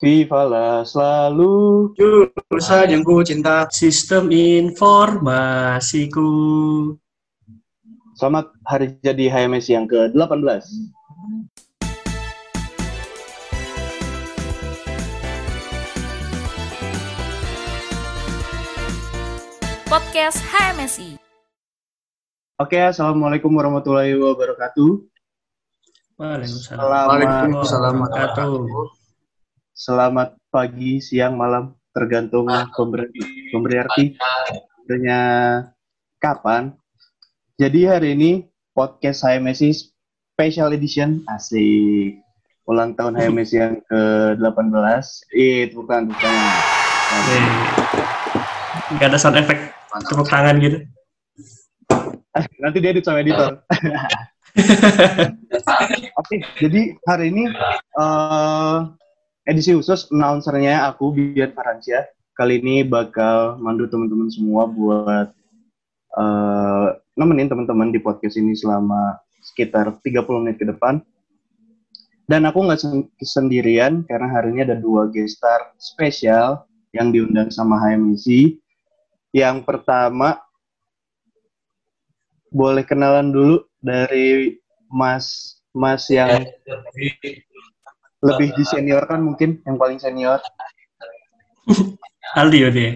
Vivala selalu Jurusan yang ku cinta. Sistem informasiku. Selamat hari jadi HMS yang ke-18. Podcast HMSI. Oke, Assalamualaikum warahmatullahi wabarakatuh. Waalaikumsalam. Waalaikumsalam Wabarakatuh. Selamat pagi, siang, malam, tergantung pemberi, pemberi arti. Sebenarnya kapan. Jadi hari ini podcast HMSI Special Edition. Asik. Ulang tahun HMSI yang ke-18. Eh, bukan, bukan. Nggak ada sound effect tepuk tangan gitu. Nanti dia edit sama editor. Oke, jadi hari ini eh, edisi khusus announcernya aku Bian Farancia. Kali ini bakal mandu teman-teman semua buat eh, nemenin teman-teman di podcast ini selama sekitar 30 menit ke depan. Dan aku nggak sen- sendirian karena hari ini ada dua guest spesial yang diundang sama HMIC. Yang pertama boleh kenalan dulu dari Mas Mas yang lebih di senior kan mungkin yang paling senior. Aldi ya dia.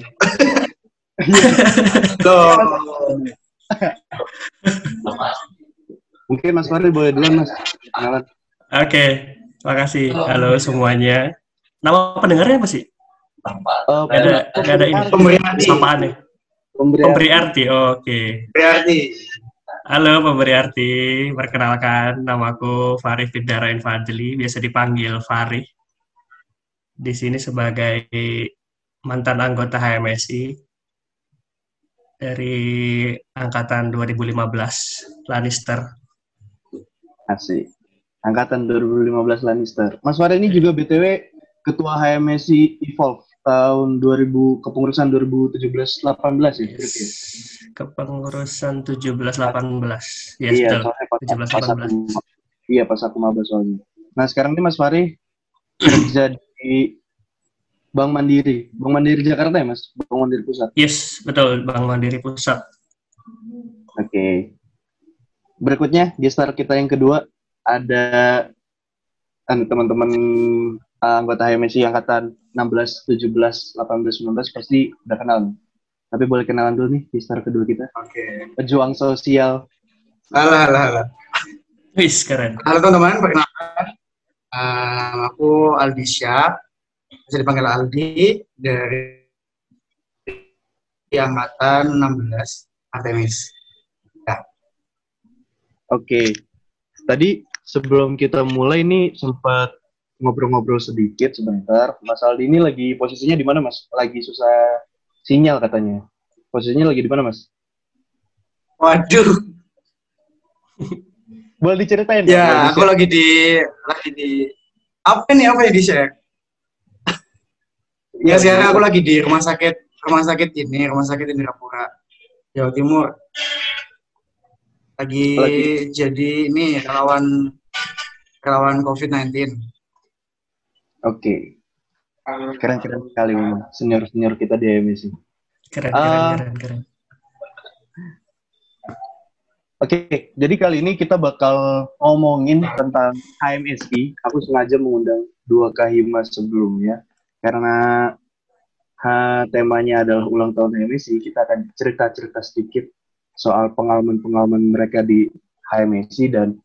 Tuh. Mungkin Mas Fahri boleh duluan Mas kenalan. Oke, makasih. Halo semuanya. Nama pendengarnya apa sih? Eh, Nggak ada, ada ini. Pemberi arti. Sapaan ya? Pemberi Pemberi arti. Oke. Berarti. Halo pemberi arti. Perkenalkan, namaku Farih Fidara Infadli, biasa dipanggil Farih. Di sini sebagai mantan anggota HMSI dari angkatan 2015 Lannister. Asik. Angkatan 2015 Lannister. Mas Fahri ini juga BTW ketua HMSI Evolve tahun 2000 kepengurusan 2017-18 ya. berarti ya? Kepengurusan 17-18. Ya, iya, betul. soalnya pas, 17, pas aku, iya pas aku maba soalnya. Nah sekarang ini Mas Fahri kerja di Bank Mandiri, Bank Mandiri Jakarta ya Mas, Bank Mandiri Pusat. Yes, betul. Bank Mandiri Pusat. Oke. Berikutnya gestar kita yang kedua ada kan, teman-teman uh, anggota HMSI angkatan 16, 17, 18, 19 pasti udah kenal. nih. Tapi boleh kenalan dulu nih gestar kedua kita. Oke. Pejuang sosial. Halo, halo, halo. Wis, keren. Halo teman-teman, perkenalkan. Eh, nama aku Aldi Syah. Bisa dipanggil Aldi dari angkatan 16 Artemis. Oke. Tadi sebelum kita mulai ini sempat ngobrol-ngobrol sedikit sebentar. Mas Aldi ini lagi posisinya di mana Mas? Lagi susah sinyal katanya. Posisinya lagi di mana Mas? Waduh, Boleh diceritain? Ya aku lagi di lagi di apa nih apa yang di share? Ya sekarang aku lagi di rumah sakit rumah sakit ini rumah sakit Indrapura Jawa Timur. Lagi, Lagi- jadi ini relawan relawan COVID-19. Oke. Keren-keren sekali memang senior-senior kita di AMSI. Keren, keren, Ah. keren, keren. Oke, jadi kali ini kita bakal ngomongin tentang HMSI. Aku sengaja mengundang dua kahima sebelumnya karena ha, temanya adalah ulang tahun HMSI. Kita akan cerita-cerita sedikit soal pengalaman-pengalaman mereka di HMSI dan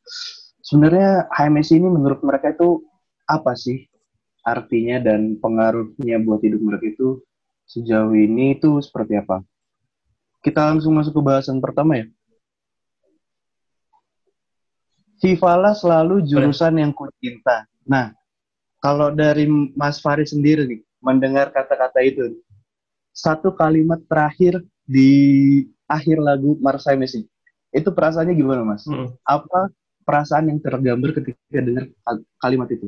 sebenarnya HMSI ini menurut mereka itu apa sih artinya dan pengaruhnya buat hidup mereka itu sejauh ini itu seperti apa? Kita langsung masuk ke bahasan pertama ya. Vivala selalu jurusan yang ku cinta. Nah, kalau dari Mas Fari sendiri nih, mendengar kata-kata itu, satu kalimat terakhir di akhir lagu Marsai Messi, itu perasaannya gimana Mas? Mm. Apa perasaan yang tergambar ketika dengar kal- kalimat itu?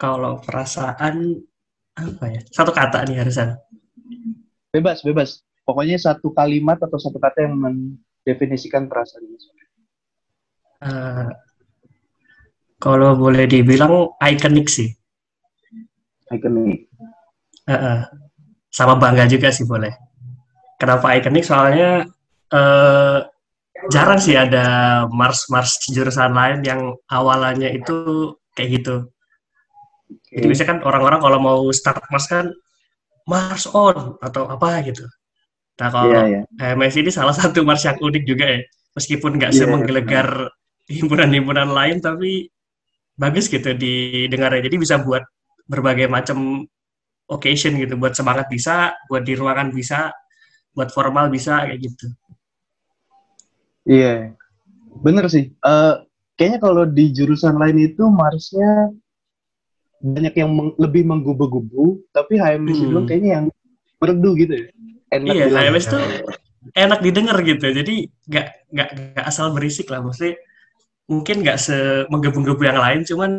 Kalau perasaan apa ya? Satu kata nih Harusan. Bebas, bebas. Pokoknya satu kalimat atau satu kata yang mendefinisikan perasaan. Eh, Kalau boleh dibilang ikonik sih. Ikonik. Heeh. Sama bangga juga sih boleh. Kenapa ikonik? Soalnya eh, jarang sih ada Mars-Mars jurusan lain yang awalannya itu kayak gitu. Jadi biasanya kan orang-orang kalau mau start Mars kan Mars on atau apa gitu. Nah kalau Iya, iya. HMS ini salah satu Mars yang unik juga ya. Meskipun nggak Iya. semenggelegar himpunan-himpunan lain, tapi bagus gitu didengarnya. Jadi bisa buat berbagai macam occasion gitu. Buat semangat bisa, buat di ruangan bisa, buat formal bisa kayak gitu. Iya. Bener sih. Eh, kayaknya kalau di jurusan lain itu Marsnya banyak yang meng- lebih menggubu-gubu, tapi HMS Hmm. bilang kayaknya yang merdu gitu ya. Enak Iya, bilang. HMS tuh enak didengar gitu. Jadi nggak nggak nggak asal berisik lah. Maksudnya mungkin nggak se menggebu-gebu yang lain, cuman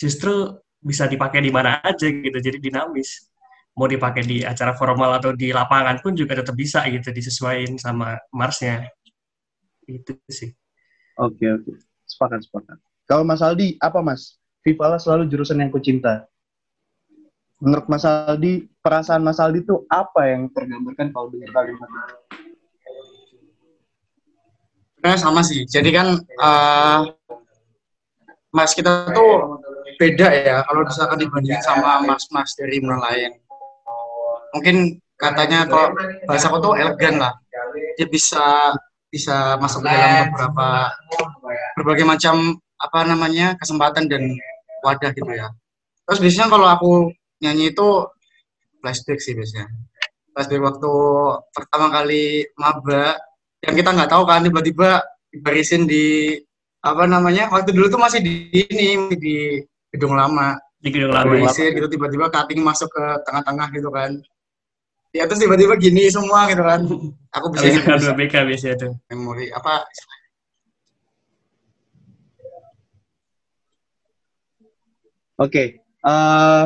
justru bisa dipakai di mana aja gitu. Jadi dinamis. Mau dipakai di acara formal atau di lapangan pun juga tetap bisa gitu disesuaikan sama Marsnya. Itu sih. Oke, oke. Sepakat, sepakat. Kalau Mas Aldi, apa Mas? Vivala selalu jurusan yang kucinta. Menurut Mas Aldi, perasaan Mas Aldi itu apa yang tergambarkan kalau dengar kalimat? Sebenarnya sama sih. Jadi kan eh, mas kita tuh beda ya kalau misalkan dibandingin sama mas-mas dari lain. Mungkin katanya kalau bahasa aku tuh elegan lah. Dia bisa bisa masuk ke dalam beberapa berbagai macam apa namanya kesempatan dan wadah gitu ya. Terus biasanya kalau aku nyanyi itu flashback sih biasanya. Flashback waktu pertama kali maba yang kita nggak tahu kan tiba-tiba dibarisin di apa namanya waktu dulu tuh masih di ini di gedung lama Di gedung lama. Gedung barisin gitu tiba-tiba cutting masuk ke tengah-tengah gitu kan ya terus tiba-tiba gini semua gitu kan aku bisa Habis ingat 2 BK biasanya tuh. memori apa Oke, eh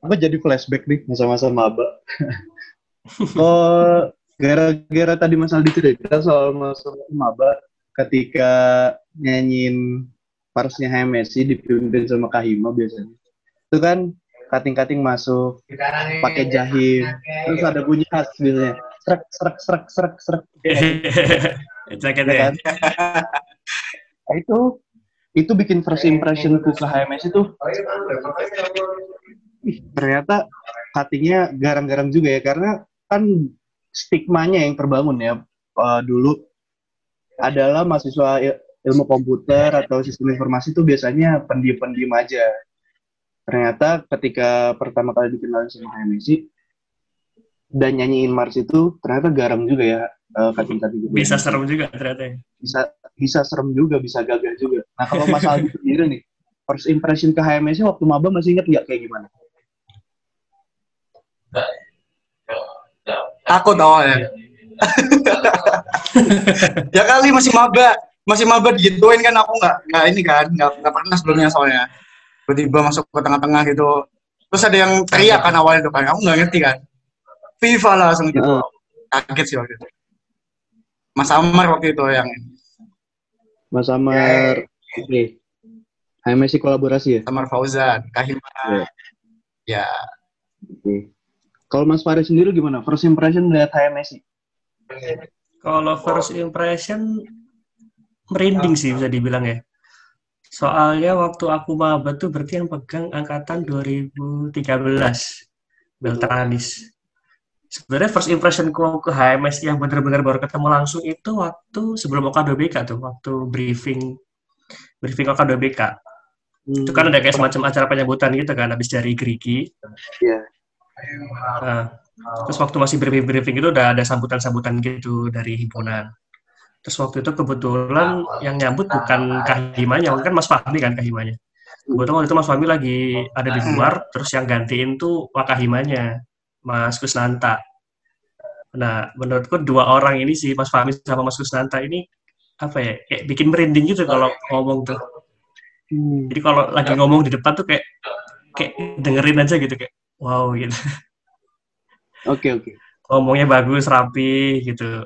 apa jadi flashback nih masa-masa maba. oh, gara-gara tadi Mas Aldi cerita soal masa maba ketika nyanyiin parsnya HMSI dipimpin sama Kahima biasanya. Itu kan kating-kating masuk, pakai jahit, terus ada bunyi khas biasanya. Serak, serak, serak, serak, serak. Ya Jaketnya. kan? Nah, itu itu bikin first impression ku ke HMS itu. ih, ternyata cuttingnya garang-garang juga ya karena kan stigmanya yang terbangun ya eh, dulu adalah mahasiswa il- ilmu komputer atau sistem informasi itu biasanya pendiam-pendiam aja. Ternyata ketika pertama kali dikenal sama HMSI dan nyanyiin Mars itu ternyata garang juga ya eh, cutting-cutting gitu. Bisa serem juga ternyata. ya. bisa bisa serem juga, bisa gagah juga. Nah kalau Mas Aldi sendiri nih, first impression ke HMS waktu maba masih ingat nggak kayak gimana? takut awalnya ya kali masih maba masih maba digituin kan aku nggak nggak ini kan nggak nggak pernah sebelumnya soalnya tiba-tiba masuk ke tengah-tengah gitu terus ada yang teriak kan awalnya tuh kan aku nggak ngerti kan Viva lah langsung gitu Heeh. kaget sih waktu itu Mas Amar waktu itu yang Mas Amar, oke. HMSI kolaborasi ya? Amar Fauzan Kahima Iya. ya Oke. Kalau Mas Faris sendiri gimana? First impression lihat HMSI? Kalau first impression merinding sih bisa dibilang ya. Soalnya waktu aku maba tuh berarti yang pegang angkatan 2013 Beltranis. Sebenarnya first impression ku ke HMS yang benar-benar baru ketemu langsung itu waktu sebelum OK2BK tuh, waktu briefing briefing OK2BK. Itu kan ada kayak semacam acara penyambutan gitu kan habis dari Grigi. Iya. Nah, terus waktu masih briefing-briefing itu udah ada sambutan-sambutan gitu dari himpunan. Terus waktu itu kebetulan yang nyambut bukan Kahimanya, kan Mas Fahmi kan Kahimanya. Kebetulan waktu itu Mas Fahmi lagi ada di luar, terus yang gantiin tuh Wakahimanya, Mas Kusnanta. Nah, menurutku dua orang ini sih, Mas Fahmi sama Mas Kusnanta ini, apa ya, kayak bikin merinding gitu kalau ngomong tuh. Hmm. Jadi kalau lagi ngomong di depan tuh kayak kayak dengerin aja gitu kayak wow gitu. Oke oke. ngomongnya bagus, rapi gitu.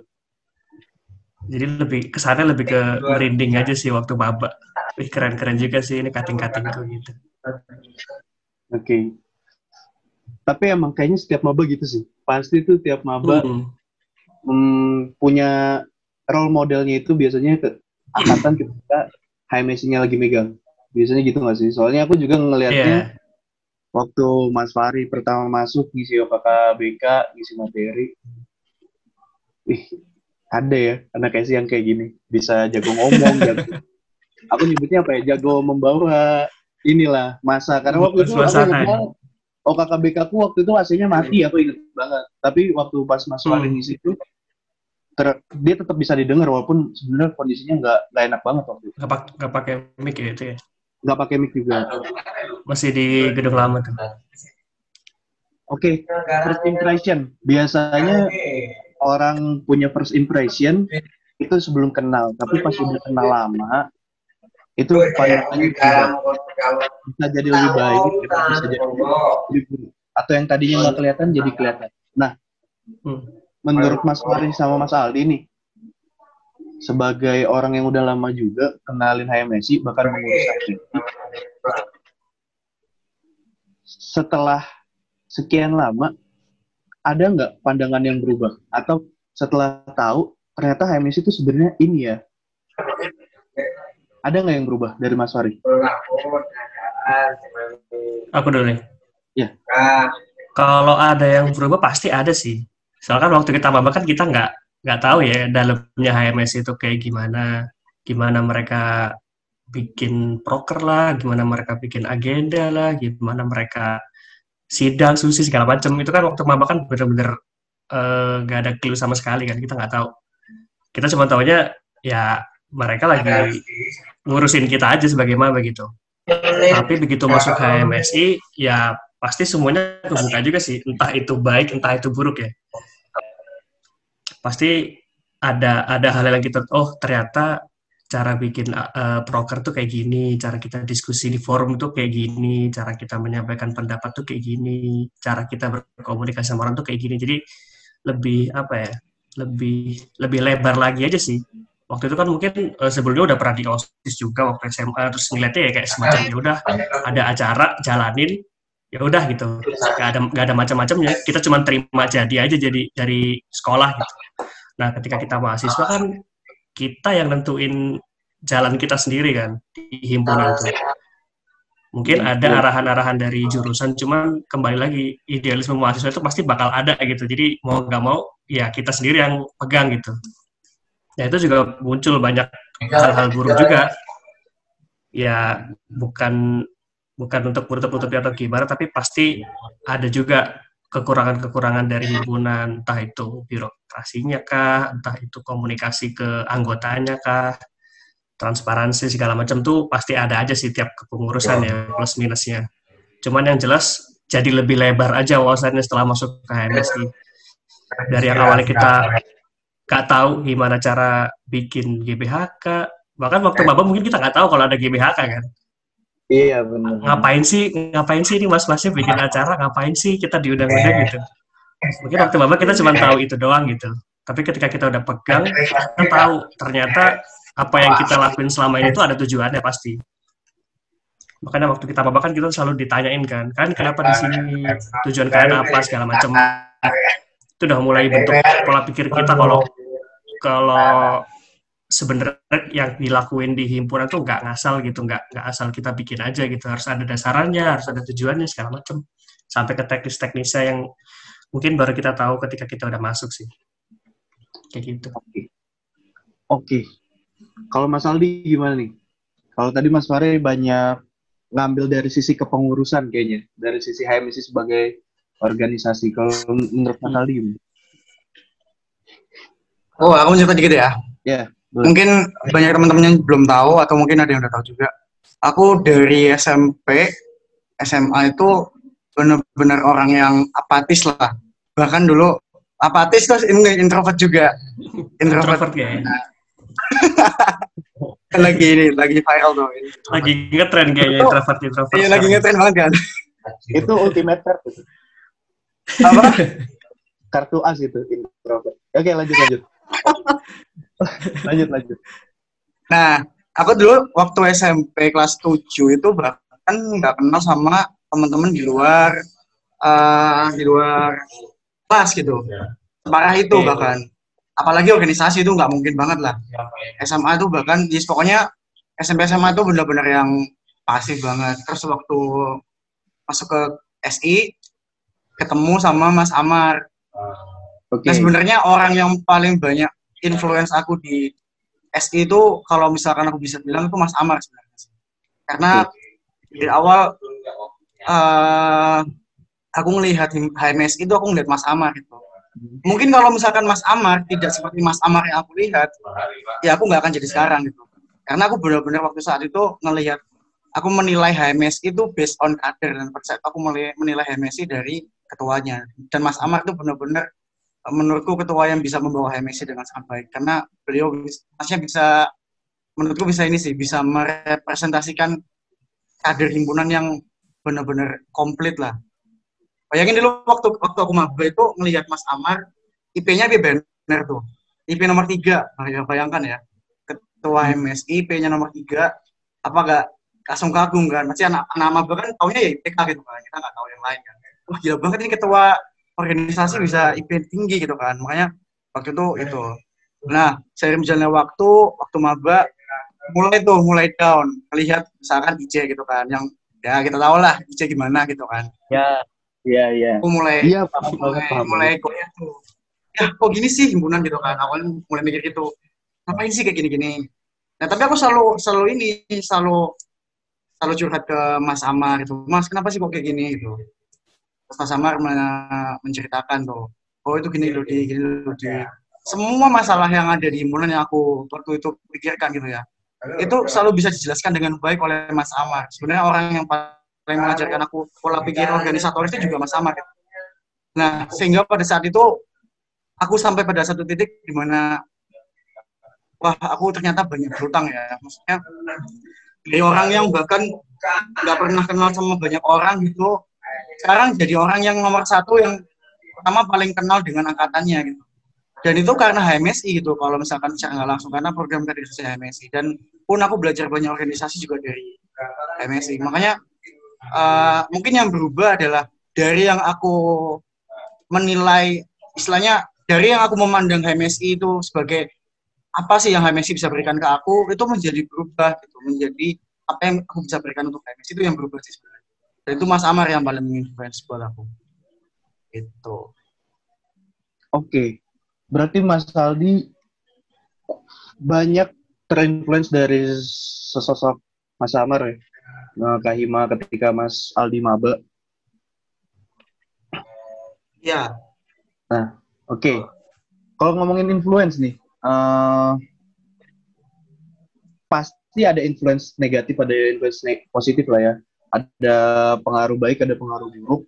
Jadi lebih kesannya lebih ke merinding aja sih waktu maba. Wih, keren-keren juga sih ini kating-katingku gitu. Oke. Tapi emang kayaknya setiap maba gitu sih. Pasti tuh tiap maba Hmm. hmm, punya role modelnya itu biasanya ke angkatan ketika HMSI-nya lagi megang. Biasanya gitu nggak sih? Soalnya aku juga ngelihatnya waktu Mas Fari pertama masuk ngisi BK, ngisi materi. Wih, ada ya anak SI yang kayak gini. Bisa jago ngomong, jago. Aku nyebutnya apa ya? Jago membawa inilah masa. Karena waktu itu aku Suasana. ingat banget, OKK BK aku waktu itu AC-nya mati, aku inget banget. Tapi waktu pas Mas Fari Hmm. ngisi itu, ter- dia tetap bisa didengar walaupun sebenarnya kondisinya nggak nggak enak banget waktu itu. Nggak, pak- nggak pakai mic ya itu ya. Nggak pakai mic juga. Masih di gedung lama tuh. Oke, first impression. Biasanya orang punya first impression itu sebelum kenal, tapi pas udah kenal lama, itu pandangannya berubah. bisa jadi lebih baik, bisa jadi lebih buruk. Atau yang tadinya nggak kelihatan jadi kelihatan. Nah, Hmm. menurut Mas Fari sama Mas Aldi nih, sebagai orang yang udah lama juga kenalin HMSI, bahkan mengurus HMSI, setelah sekian lama, ada nggak pandangan yang berubah? Atau setelah tahu, ternyata HMSI itu sebenarnya ini ya? Ada nggak yang berubah dari Mas Fari? Aku dulu nih. Iya. Kalau ada yang berubah pasti ada sih. Soalnya kan waktu kita maba kan kita nggak nggak tahu ya dalamnya HMS itu kayak gimana, gimana mereka bikin proker lah, gimana mereka bikin agenda lah, gimana mereka sidang, susi segala macam. Itu kan waktu maba kan bener-bener eh, nggak ada clue sama sekali kan kita nggak tahu. Kita cuma tahunya ya mereka lagi ngurusin kita aja sebagai maba gitu. Tapi begitu masuk HMSI, ya pasti semuanya kebuka juga sih. Entah itu baik, entah itu buruk ya. Pasti ada ada hal yang kita, oh ternyata cara bikin uh, proker tuh kayak gini, cara kita diskusi di forum tuh kayak gini, cara kita menyampaikan pendapat tuh kayak gini, cara kita berkomunikasi sama orang tuh kayak gini. Jadi lebih apa ya? Lebih lebih lebar lagi aja sih waktu itu kan mungkin uh, sebelumnya udah pernah di osis juga waktu SMA terus ngeliatnya ya kayak semacam ya udah ada acara jalanin ya udah gitu. Nggak ada nggak ada macam-macamnya. Kita cuma terima jadi aja jadi dari sekolah gitu. Nah ketika kita mahasiswa kan kita yang nentuin jalan kita sendiri kan di himpunan itu mungkin ada arahan-arahan dari jurusan cuman kembali lagi idealisme mahasiswa itu pasti bakal ada gitu. Jadi mau nggak mau ya kita sendiri yang pegang gitu ya itu juga muncul banyak hal-hal buruk juga. Ya bukan bukan untuk menutup-nutupi atau gimana tapi pasti ada juga kekurangan-kekurangan dari himpunan. Entah itu birokrasinya kah entah itu komunikasi ke anggotanya kah transparansi segala macam tuh pasti ada aja sih tiap kepengurusan ya plus minusnya. Cuman yang jelas jadi lebih lebar aja wawasannya setelah masuk ke HMSI dari yang awalnya kita gak tahu gimana cara bikin GBHK. Bahkan waktu maba mungkin kita nggak tahu kalau ada GBHK kan. Iya benar. Ngapain sih, ngapain sih ini mas-masnya bikin acara, ngapain sih kita diundang-undang gitu. Mungkin waktu maba kita cuma tahu itu doang gitu. Tapi ketika kita udah pegang, kita tahu ternyata apa yang kita lakuin selama ini tuh ada tujuannya pasti. Makanya waktu kita maba kan kita selalu ditanyain kan, kan kenapa di sini tujuan kalian apa segala macam. Itu udah mulai bentuk pola pikir kita kalau kalau sebenarnya yang dilakuin di himpunan tuh nggak ngasal gitu, nggak nggak asal kita bikin aja gitu, harus ada dasarnya, harus ada tujuannya segala macam, sampai ke teknis-teknisnya yang mungkin baru kita tahu ketika kita udah masuk sih, kayak gitu. Oke. Oke. Kalau Mas Aldi gimana nih? Kalau tadi Mas Fare banyak ngambil dari sisi kepengurusan kayaknya, dari sisi HMSI sebagai organisasi. Kalau menurut Mas Aldi gimana? Oh, aku mau cerita dikit ya. Ya, boleh. Mungkin banyak teman-teman yang belum tahu atau mungkin ada yang udah tahu juga. Aku dari SMP, SMA itu benar-benar orang yang apatis lah. Bahkan dulu apatis terus ini introvert juga. Introvert, Introvert ya, kan lagi ini, lagi viral tuh. lagi ngetren kayaknya introvert introvert. Iya, lagi ngetren banget kan. itu ultimate. Apa? Kartu as itu introvert. Oke, lanjut lanjut. lanjut lanjut. Nah, aku dulu waktu SMP kelas 7 itu bahkan nggak kenal sama teman-teman di luar eh di luar kelas gitu. Parah itu Oke. bahkan. Apalagi organisasi itu nggak mungkin banget lah. SMA itu bahkan di pokoknya SMP SMA itu benar-benar yang pasif banget. Terus waktu masuk ke SI ketemu sama Mas Amar. Oke. Nah sebenarnya orang yang paling banyak influence aku di SI itu kalau misalkan aku bisa bilang itu Mas Amar sebenarnya. Karena dari awal eh aku ngelihat HMS itu aku ngelihat Mas Amar itu. Mungkin kalau misalkan Mas Amar tidak seperti Mas Amar yang aku lihat, ya aku nggak akan jadi sekarang gitu. Karena aku benar-benar waktu saat itu ngelihat, aku menilai HMS itu based on kader dan percaya aku menilai HMS dari ketuanya. Dan Mas Amar itu benar-benar eh, menurutku ketua yang bisa membawa HMS dengan sangat baik. Karena beliau maksudnya bisa, menurutku bisa ini sih, bisa merepresentasikan kader himpunan yang benar-benar komplit lah. Bayangin dulu waktu waktu aku maba itu ngelihat Mas Amar, IP-nya dia banner tuh. IP nomor tiga, bayangkan ya. Ketua MSI, IP-nya nomor tiga, apa gak langsung kagum kan? Masih anak anak maba kan taunya ya IPK gitu kan, kita nggak tahu yang lain kan. Wah gila banget ini ketua organisasi bisa IP tinggi gitu kan. Makanya waktu itu itu. Nah, seiring berjalannya waktu, waktu maba mulai tuh mulai down, melihat misalkan IC gitu kan, yang ya kita tahu lah IC gimana gitu kan. Ya, iya, iya. aku mulai Iya, paham mulai paham mulai goyah tuh. Ya kok gini sih himpunan gitu kan. Awalnya mulai mikir gitu. Ngapain sih kayak gini-gini? Nah tapi aku selalu selalu ini selalu selalu curhat ke Mas Amar gitu. Mas kenapa sih kok kayak gini? gitu Terus Mas Amar men- menceritakan tuh oh itu gini loh di gini loh di semua masalah yang ada di himpunan yang aku waktu itu pikirkan gitu ya itu selalu bisa dijelaskan dengan baik oleh Mas Amar sebenarnya orang yang paling mengajarkan aku pola pikir organisatoris itu juga Mas Amar gitu. Nah, sehingga pada saat itu aku sampai pada satu titik di mana wah, aku ternyata banyak berutang ya. Maksudnya dari orang yang bahkan nggak pernah kenal sama banyak orang gitu, sekarang jadi orang yang nomor satu yang pertama paling kenal dengan angkatannya gitu. Dan itu karena HMSI gitu, kalau misalkan secara nggak langsung karena program kaderisasi HMSI. Dan pun aku belajar banyak organisasi juga dari HMSI. Makanya eh, mungkin yang berubah adalah dari yang aku menilai istilahnya dari yang aku memandang HMSI itu sebagai apa sih yang HMSI bisa berikan ke aku itu menjadi berubah gitu menjadi apa yang aku bisa berikan untuk HMSI itu yang berubah sih itu Mas Amar yang paling menginfluence buat aku itu Oke. Berarti Mas Aldi banyak terinfluence dari sesosok Mas Amar ya? Nah, Kahima ketika Mas Aldi maba. ya Oke. Kalau ngomongin influence nih, eh, pasti ada influence negatif, ada influence ne- positif lah ya. Ada pengaruh baik, ada pengaruh buruk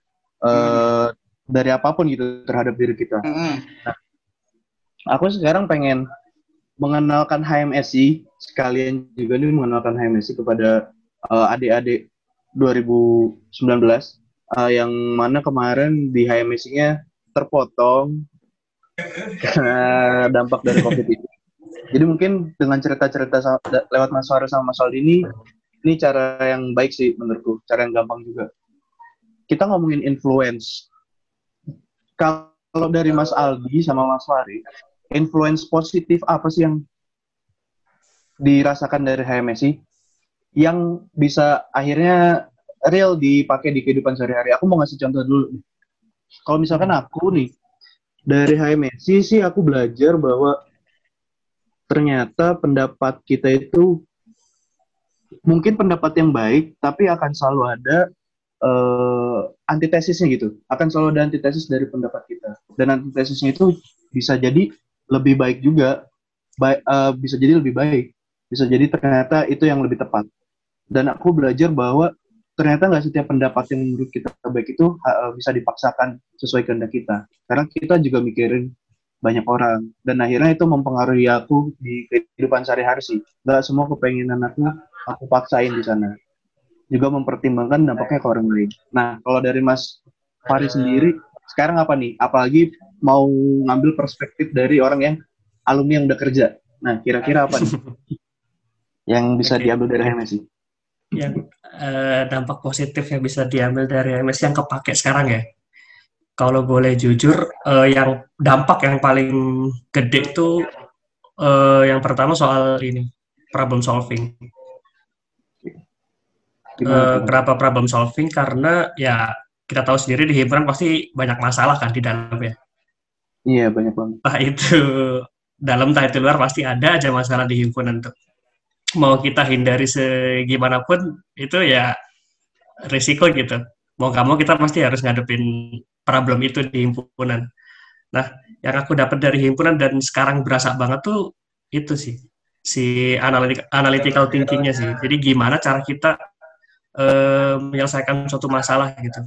eh, dari apa pun gitu terhadap diri kita. Mm-mm. Aku sekarang pengen mengenalkan HMSI sekalian juga nih mengenalkan HMSI kepada eh, adik-adik 2019 eh, yang mana kemarin di HMSI-nya terpotong karena dampak dari COVID ini. Jadi mungkin dengan cerita-cerita lewat Mas Faris sama Mas Aldi ini, ini cara yang baik sih menurutku, cara yang gampang juga. Kita ngomongin influence. Kalau dari Mas Aldi sama Mas Faris, influence positif apa sih yang dirasakan dari HMSI yang bisa akhirnya real dipakai di kehidupan sehari-hari? Aku mau ngasih contoh dulu. Kalau misalkan aku nih, dari HMSI sih aku belajar bahwa ternyata pendapat kita itu mungkin pendapat yang baik, tapi akan selalu ada eh, antitesisnya gitu. Akan selalu ada antitesis dari pendapat kita. Dan antitesisnya itu bisa jadi lebih baik juga, Ba- eh, bisa jadi lebih baik, bisa jadi ternyata itu yang lebih tepat. Dan aku belajar bahwa ternyata nggak setiap pendapat yang menurut kita baik itu eh, bisa dipaksakan sesuai kehendak kita. Karena kita juga mikirin banyak orang dan akhirnya itu mempengaruhi aku di kehidupan sehari-hari sih. Gak semua kepenginan aku aku paksain di sana. Juga mempertimbangkan dampaknya ke orang lain. Nah, kalau dari Mas Fari sendiri, sekarang apa nih? Apalagi mau ngambil perspektif dari orang yang alumni yang udah kerja. Nah, kira-kira apa nih? yang bisa Oke. diambil dari HMSI? yang eh, dampak positif yang bisa diambil dari MS yang kepake sekarang ya. Kalau boleh jujur, eh, yang dampak yang paling gede itu eh, yang pertama soal ini problem solving. Gimana? kenapa problem solving? Karena ya kita tahu sendiri di himpunan pasti banyak masalah kan di dalamnya. Iya, banyak banget. Entah itu dalam entah itu luar pasti ada aja masalah di himpunan tuh. Mau kita hindari segimanapun itu ya risiko gitu. Mau nggak mau kita pasti harus ngadepin problem itu di himpunan. Nah, yang aku dapat dari himpunan dan sekarang berasa banget tuh itu sih si analitik analytical thinkingnya sih. Jadi gimana cara kita eh, menyelesaikan suatu masalah gitu.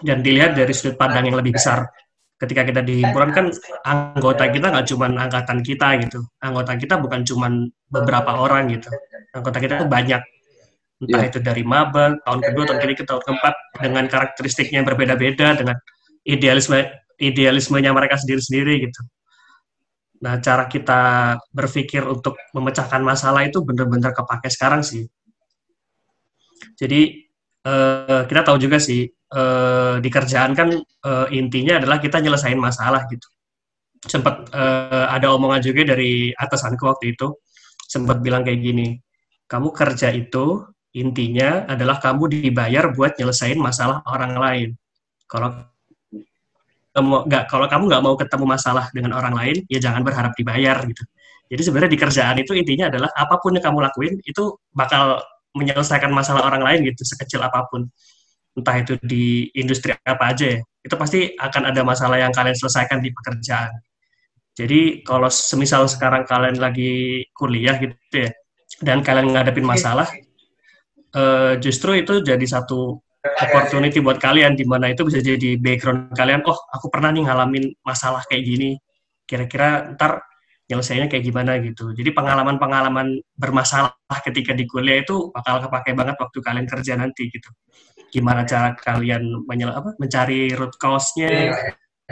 Dan dilihat dari sudut pandang yang lebih besar. Ketika kita di himpunan kan anggota kita nggak cuma angkatan kita gitu. Anggota kita bukan cuma beberapa orang gitu. Anggota kita tuh banyak. Entah Iya. itu dari maba, tahun kedua, tahun ketiga, tahun keempat, dengan karakteristiknya yang berbeda-beda, dengan idealisme idealismenya mereka sendiri-sendiri gitu. Nah, cara kita berpikir untuk memecahkan masalah itu benar-benar kepake sekarang sih. Jadi eh, kita tahu juga sih eh, di kerjaan kan eh, intinya adalah kita nyelesain masalah gitu. Sempat eh, ada omongan juga dari atasanku waktu itu sempat bilang kayak gini, kamu kerja itu intinya adalah kamu dibayar buat nyelesain masalah orang lain. Kalau nggak kalau kamu nggak mau ketemu masalah dengan orang lain, ya jangan berharap dibayar gitu. Jadi sebenarnya di kerjaan itu intinya adalah apa pun yang kamu lakuin itu bakal menyelesaikan masalah orang lain gitu sekecil apa pun. Entah itu di industri apa aja ya. Itu pasti akan ada masalah yang kalian selesaikan di pekerjaan. Jadi kalau semisal sekarang kalian lagi kuliah gitu ya dan kalian ngadepin masalah eh, justru itu jadi satu opportunity buat kalian di mana itu bisa jadi background kalian oh aku pernah nih ngalamin masalah kayak gini kira-kira ntar nyelesainnya kayak gimana gitu. Jadi pengalaman-pengalaman bermasalah ketika di kuliah itu bakal kepake banget waktu kalian kerja nanti gitu. Gimana cara kalian menyel apa mencari root cause-nya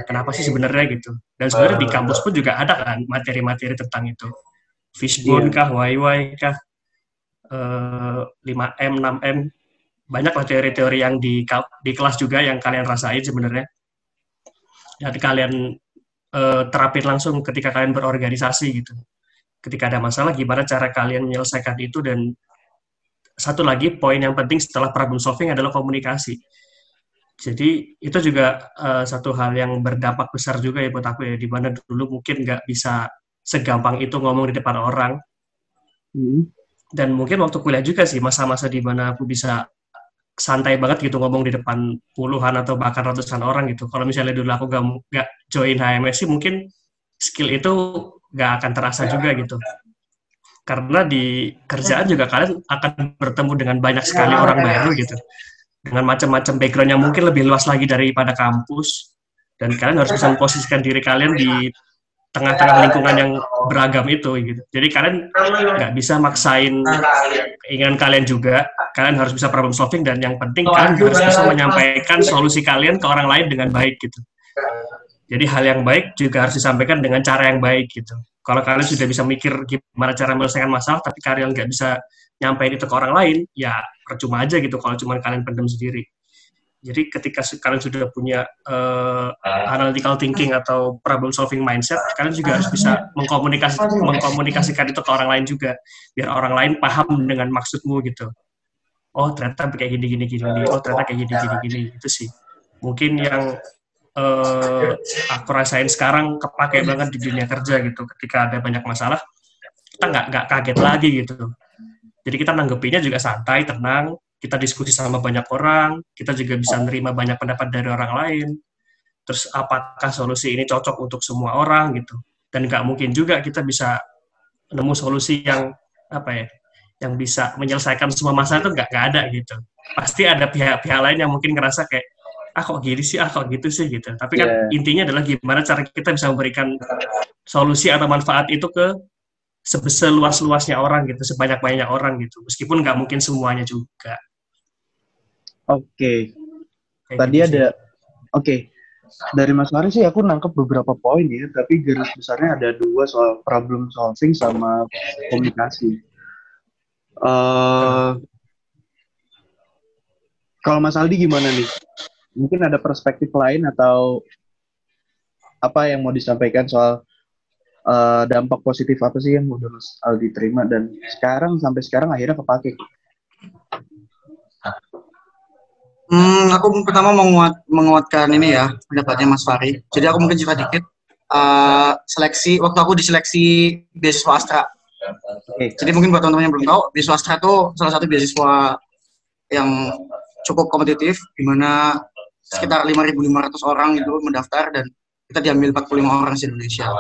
kenapa sih sebenarnya gitu. Dan sebenarnya di kampus pun juga ada kan materi-materi tentang itu. Fishbone kah YY kah eh, 5M 6M banyak lah teori-teori yang di di kelas juga yang kalian rasain sebenarnya. Dan kalian eh, terapin langsung ketika kalian berorganisasi gitu. Ketika ada masalah gimana cara kalian menyelesaikan itu dan satu lagi poin yang penting setelah problem solving adalah komunikasi. Jadi itu juga eh, satu hal yang berdampak besar juga ya buat aku ya di mana dulu mungkin nggak bisa segampang itu ngomong di depan orang. Hmm. dan mungkin waktu kuliah juga sih masa-masa di mana aku bisa santai banget gitu ngomong di depan puluhan atau bahkan ratusan orang gitu. Kalau misalnya dulu aku gak, gak join HMS sih mungkin skill itu gak akan terasa juga gitu. Karena di kerjaan juga kalian akan bertemu dengan banyak sekali orang baru gitu. Dengan macam-macam background yang mungkin lebih luas lagi daripada kampus. Dan kalian harus bisa memposisikan diri kalian di tengah-tengah lingkungan yang beragam itu gitu. Jadi kalian nggak bisa maksain keinginan kalian juga. Kalian harus bisa problem solving dan yang penting kalian harus bisa menyampaikan solusi kalian ke orang lain dengan baik gitu. Jadi hal yang baik juga harus disampaikan dengan cara yang baik gitu. Kalau kalian sudah bisa mikir gimana cara menyelesaikan masalah, tapi kalian nggak bisa nyampein itu ke orang lain, ya percuma aja gitu kalau cuma kalian pendam sendiri. Jadi ketika kalian sudah punya eh, analytical thinking atau problem solving mindset, kalian juga harus bisa mengkomunikasi mengkomunikasikan itu ke orang lain juga, biar orang lain paham dengan maksudmu gitu. Oh ternyata kayak gini gini gini, oh ternyata kayak gini gini gini itu sih. Mungkin yang eh, aku rasain sekarang kepake banget di dunia kerja gitu. Ketika ada banyak masalah, kita nggak nggak kaget lagi gitu. Jadi kita nanggepinnya juga santai, tenang. Kita diskusi sama banyak orang, kita juga bisa nerima banyak pendapat dari orang lain. Terus apakah solusi ini cocok untuk semua orang gitu? Dan nggak mungkin juga kita bisa nemu solusi yang apa ya, yang bisa menyelesaikan semua masalah itu nggak nggak ada gitu. Pasti ada pihak-pihak lain yang mungkin ngerasa kayak ah kok gini sih, ah kok gitu sih gitu. Tapi kan Yeah. intinya adalah gimana cara kita bisa memberikan solusi atau manfaat itu ke seluas-luasnya orang gitu, sebanyak-banyaknya orang gitu. Meskipun nggak mungkin semuanya juga. Oke, Kayak tadi gitu ada, oke, dari Mas Mari sih aku nangkep beberapa poin ya, tapi garis besarnya ada dua soal problem solving sama komunikasi. Eh, kalau Mas Aldi gimana nih? Mungkin ada perspektif lain atau apa yang mau disampaikan soal eh, dampak positif apa sih yang udah Mas Aldi terima dan sekarang sampai sekarang akhirnya kepake? Hmm, aku pertama menguat, menguatkan ini ya pendapatnya Mas Fari. Jadi aku mungkin cerita dikit. Eh, seleksi waktu aku diseleksi beasiswa Astra. Jadi mungkin buat teman-teman yang belum tahu, beasiswa Astra itu salah satu beasiswa yang cukup kompetitif, di mana sekitar 5.500 orang itu mendaftar dan kita diambil 45 orang di Indonesia.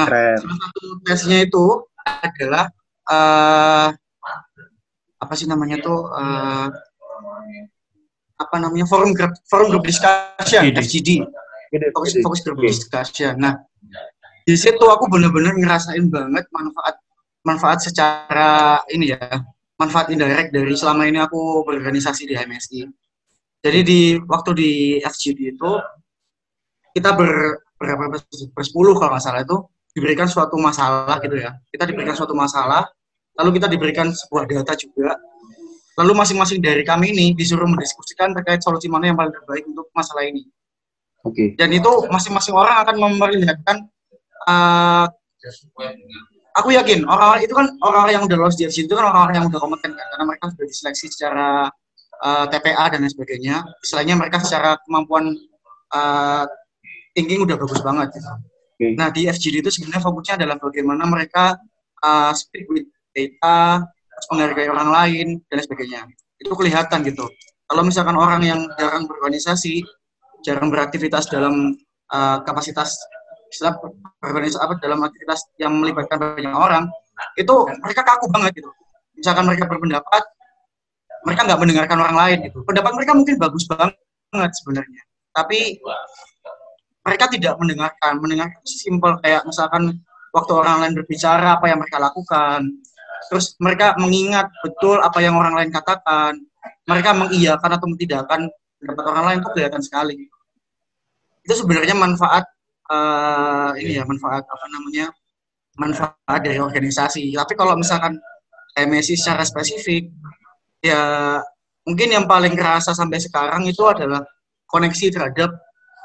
Nah, Keren. salah satu tesnya itu adalah eh apa sih namanya tuh eh, apa namanya forum group forum group discussion FGD. Fokus fokus group Oke. discussion. Nah, di situ aku benar-benar ngerasain banget manfaat manfaat secara ini ya manfaat indirect dari selama ini aku berorganisasi di HMSI. Jadi di waktu di FGD itu kita ber berapa bersepuluh kalau nggak salah itu diberikan suatu masalah gitu ya. Kita diberikan suatu masalah, lalu kita diberikan sebuah data juga. Lalu masing-masing dari kami ini disuruh mendiskusikan terkait solusi mana yang paling terbaik untuk masalah ini Oke. dan itu masing-masing orang akan memperlihatkan eh, aku yakin orang-orang itu kan orang-orang yang udah lolos di FGD itu kan orang-orang yang udah kompeten kan karena mereka sudah diseleksi secara eh, TPA dan lain sebagainya istilahnya mereka secara kemampuan eh, thinking udah bagus banget gitu. Oke. nah di FGD itu sebenarnya fokusnya adalah bagaimana mereka eh, speak with data terus menghargai orang lain dan sebagainya. Itu kelihatan gitu. Kalau misalkan orang yang jarang berorganisasi jarang beraktivitas dalam uh, kapasitas istilah berorganisasi apa dalam aktivitas yang melibatkan banyak orang itu mereka kaku banget gitu. Misalkan mereka berpendapat mereka nggak mendengarkan orang lain gitu. Pendapat mereka mungkin bagus banget sebenarnya. Tapi mereka tidak mendengarkan. Mendengarkan simpel kayak misalkan waktu orang lain berbicara apa yang mereka lakukan terus mereka mengingat betul apa yang orang lain katakan mereka mengiyakan atau mentidakkan pendapat orang lain itu kelihatan sekali. Itu sebenarnya manfaat eh, ini ya manfaat apa namanya manfaat dari organisasi. Tapi kalau misalkan MSI secara spesifik, ya mungkin yang paling kerasa sampai sekarang itu adalah koneksi terhadap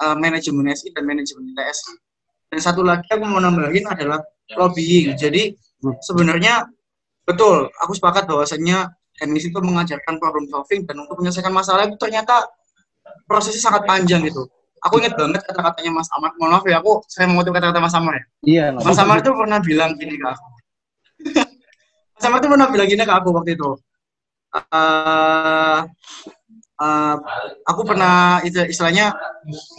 eh, manajemen SI dan manajemen ITS. Dan satu lagi aku mau nambahin adalah lobbying. Jadi sebenarnya betul, aku sepakat bahwasannya MSI itu mengajarkan problem solving dan untuk menyelesaikan masalah itu ternyata prosesnya sangat panjang gitu. Aku ingat banget kata-katanya Mas Amar. Mohon maaf ya, aku saya mengutip kata-kata Mas Amar ya. Iya. Mas. Amar tuh pernah bilang gini ke aku. Mas Amar tuh pernah bilang gini ke aku waktu itu. Eh, eh, aku pernah itu istilahnya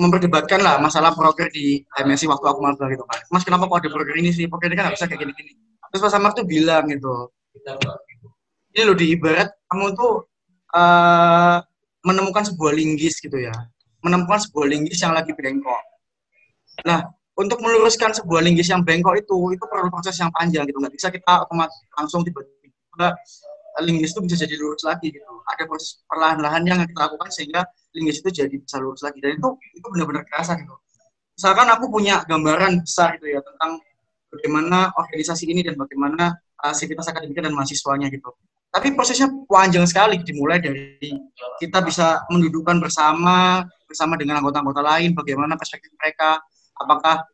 memperdebatkan lah masalah broker di MSI waktu aku magang gitu kan. Mas kenapa kok ada broker ini sih? Broker ini kan nggak bisa kayak gini-gini. Terus Mas Amar tuh bilang gitu. Ini loh di ibarat kamu tuh eh, menemukan sebuah linggis gitu ya. Menemukan sebuah linggis yang lagi bengkok. Nah, untuk meluruskan sebuah linggis yang bengkok itu itu perlu proses yang panjang gitu. Nggak bisa kita otomatis langsung tiba-tiba linggis itu bisa jadi lurus lagi gitu. Ada proses perlahan-lahan yang kita lakukan sehingga linggis itu jadi bisa lurus lagi. Dan itu itu benar-benar kerasa gitu. Misalkan aku punya gambaran besar gitu ya tentang bagaimana organisasi ini dan bagaimana sivitas akademika dan mahasiswanya gitu tapi prosesnya panjang sekali dimulai dari kita bisa mendudukkan bersama bersama dengan anggota-anggota lain bagaimana perspektif mereka apakah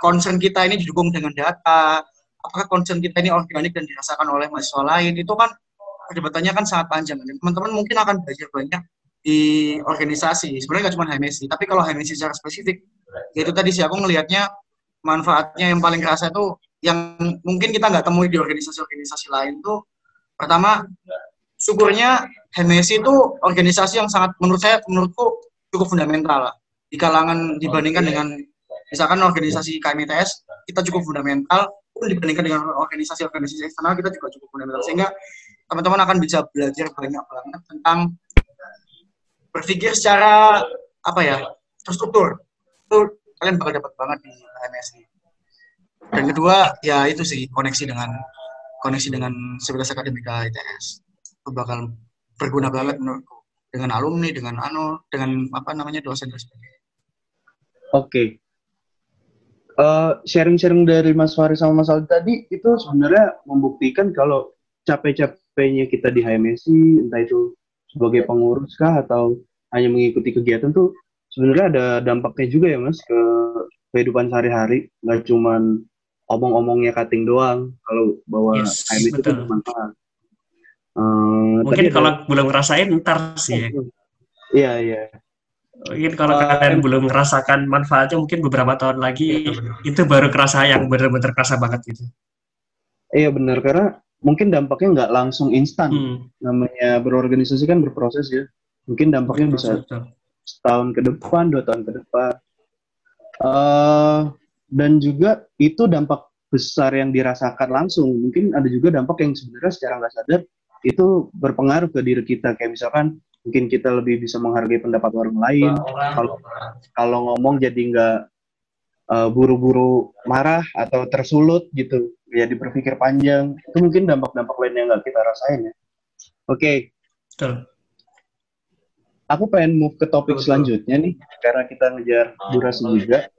concern kita ini didukung dengan data, apakah concern kita ini organik dan dirasakan oleh mahasiswa lain, itu kan perdebatannya kan sangat panjang. Dan teman-teman mungkin akan belajar banyak di organisasi. Sebenarnya nggak cuma HMSI, tapi kalau HMSI secara spesifik, yaitu tadi sih aku ngelihatnya manfaatnya yang paling kerasa itu yang mungkin kita nggak temui di organisasi-organisasi lain tuh pertama syukurnya HMSI itu organisasi yang sangat menurut saya menurutku cukup fundamental lah. Di kalangan dibandingkan dengan misalkan organisasi KMITS kita cukup fundamental pun dibandingkan dengan organisasi-organisasi eksternal kita juga cukup fundamental. Sehingga teman-teman akan bisa belajar banyak banget tentang berpikir secara apa ya terstruktur. Itu kalian bakal dapat banget di HMSI dan kedua ya itu sih koneksi dengan koneksi dengan Sivitas Akademika ITS bakal berguna banget menurutku. Dengan alumni dengan anu dengan apa namanya dosen dan sebagainya. Oke. Eh, sharing-sharing dari Mas Faris sama Mas Aldi tadi itu sebenarnya membuktikan kalau capek-capek stay-nya kita di HMSI, entah itu sebagai pengurus kah atau hanya mengikuti kegiatan tuh sebenarnya ada dampaknya juga ya mas ke kehidupan sehari-hari, nggak cuman omong-omongnya cutting doang. Kalau bawa Yes, HMSI itu betul. bermanfaat. Eh, Mungkin tadi ada- kalau belum ngerasain ntar sih ya. Iya iya. Mungkin kalau Eh, kalian belum merasakan manfaatnya mungkin beberapa tahun lagi itu baru kerasa yang benar-benar kerasa banget gitu. Iya benar karena mungkin dampaknya nggak langsung instan. Hmm, Namanya berorganisasi kan berproses ya. Mungkin dampaknya bisa betul. setahun ke depan, dua tahun ke depan. Eh, dan juga itu dampak besar yang dirasakan langsung. Mungkin ada juga dampak yang sebenarnya secara nggak sadar itu berpengaruh ke diri kita. Kayak misalkan mungkin kita lebih bisa menghargai pendapat orang lain. Kalau kalau ngomong jadi nggak eh, buru-buru marah atau tersulut gitu, jadi berpikir panjang. Itu mungkin dampak-dampak lain yang nggak kita rasain ya. Oke, Betul. aku pengen move ke topik selanjutnya nih karena kita ngejar durasi juga.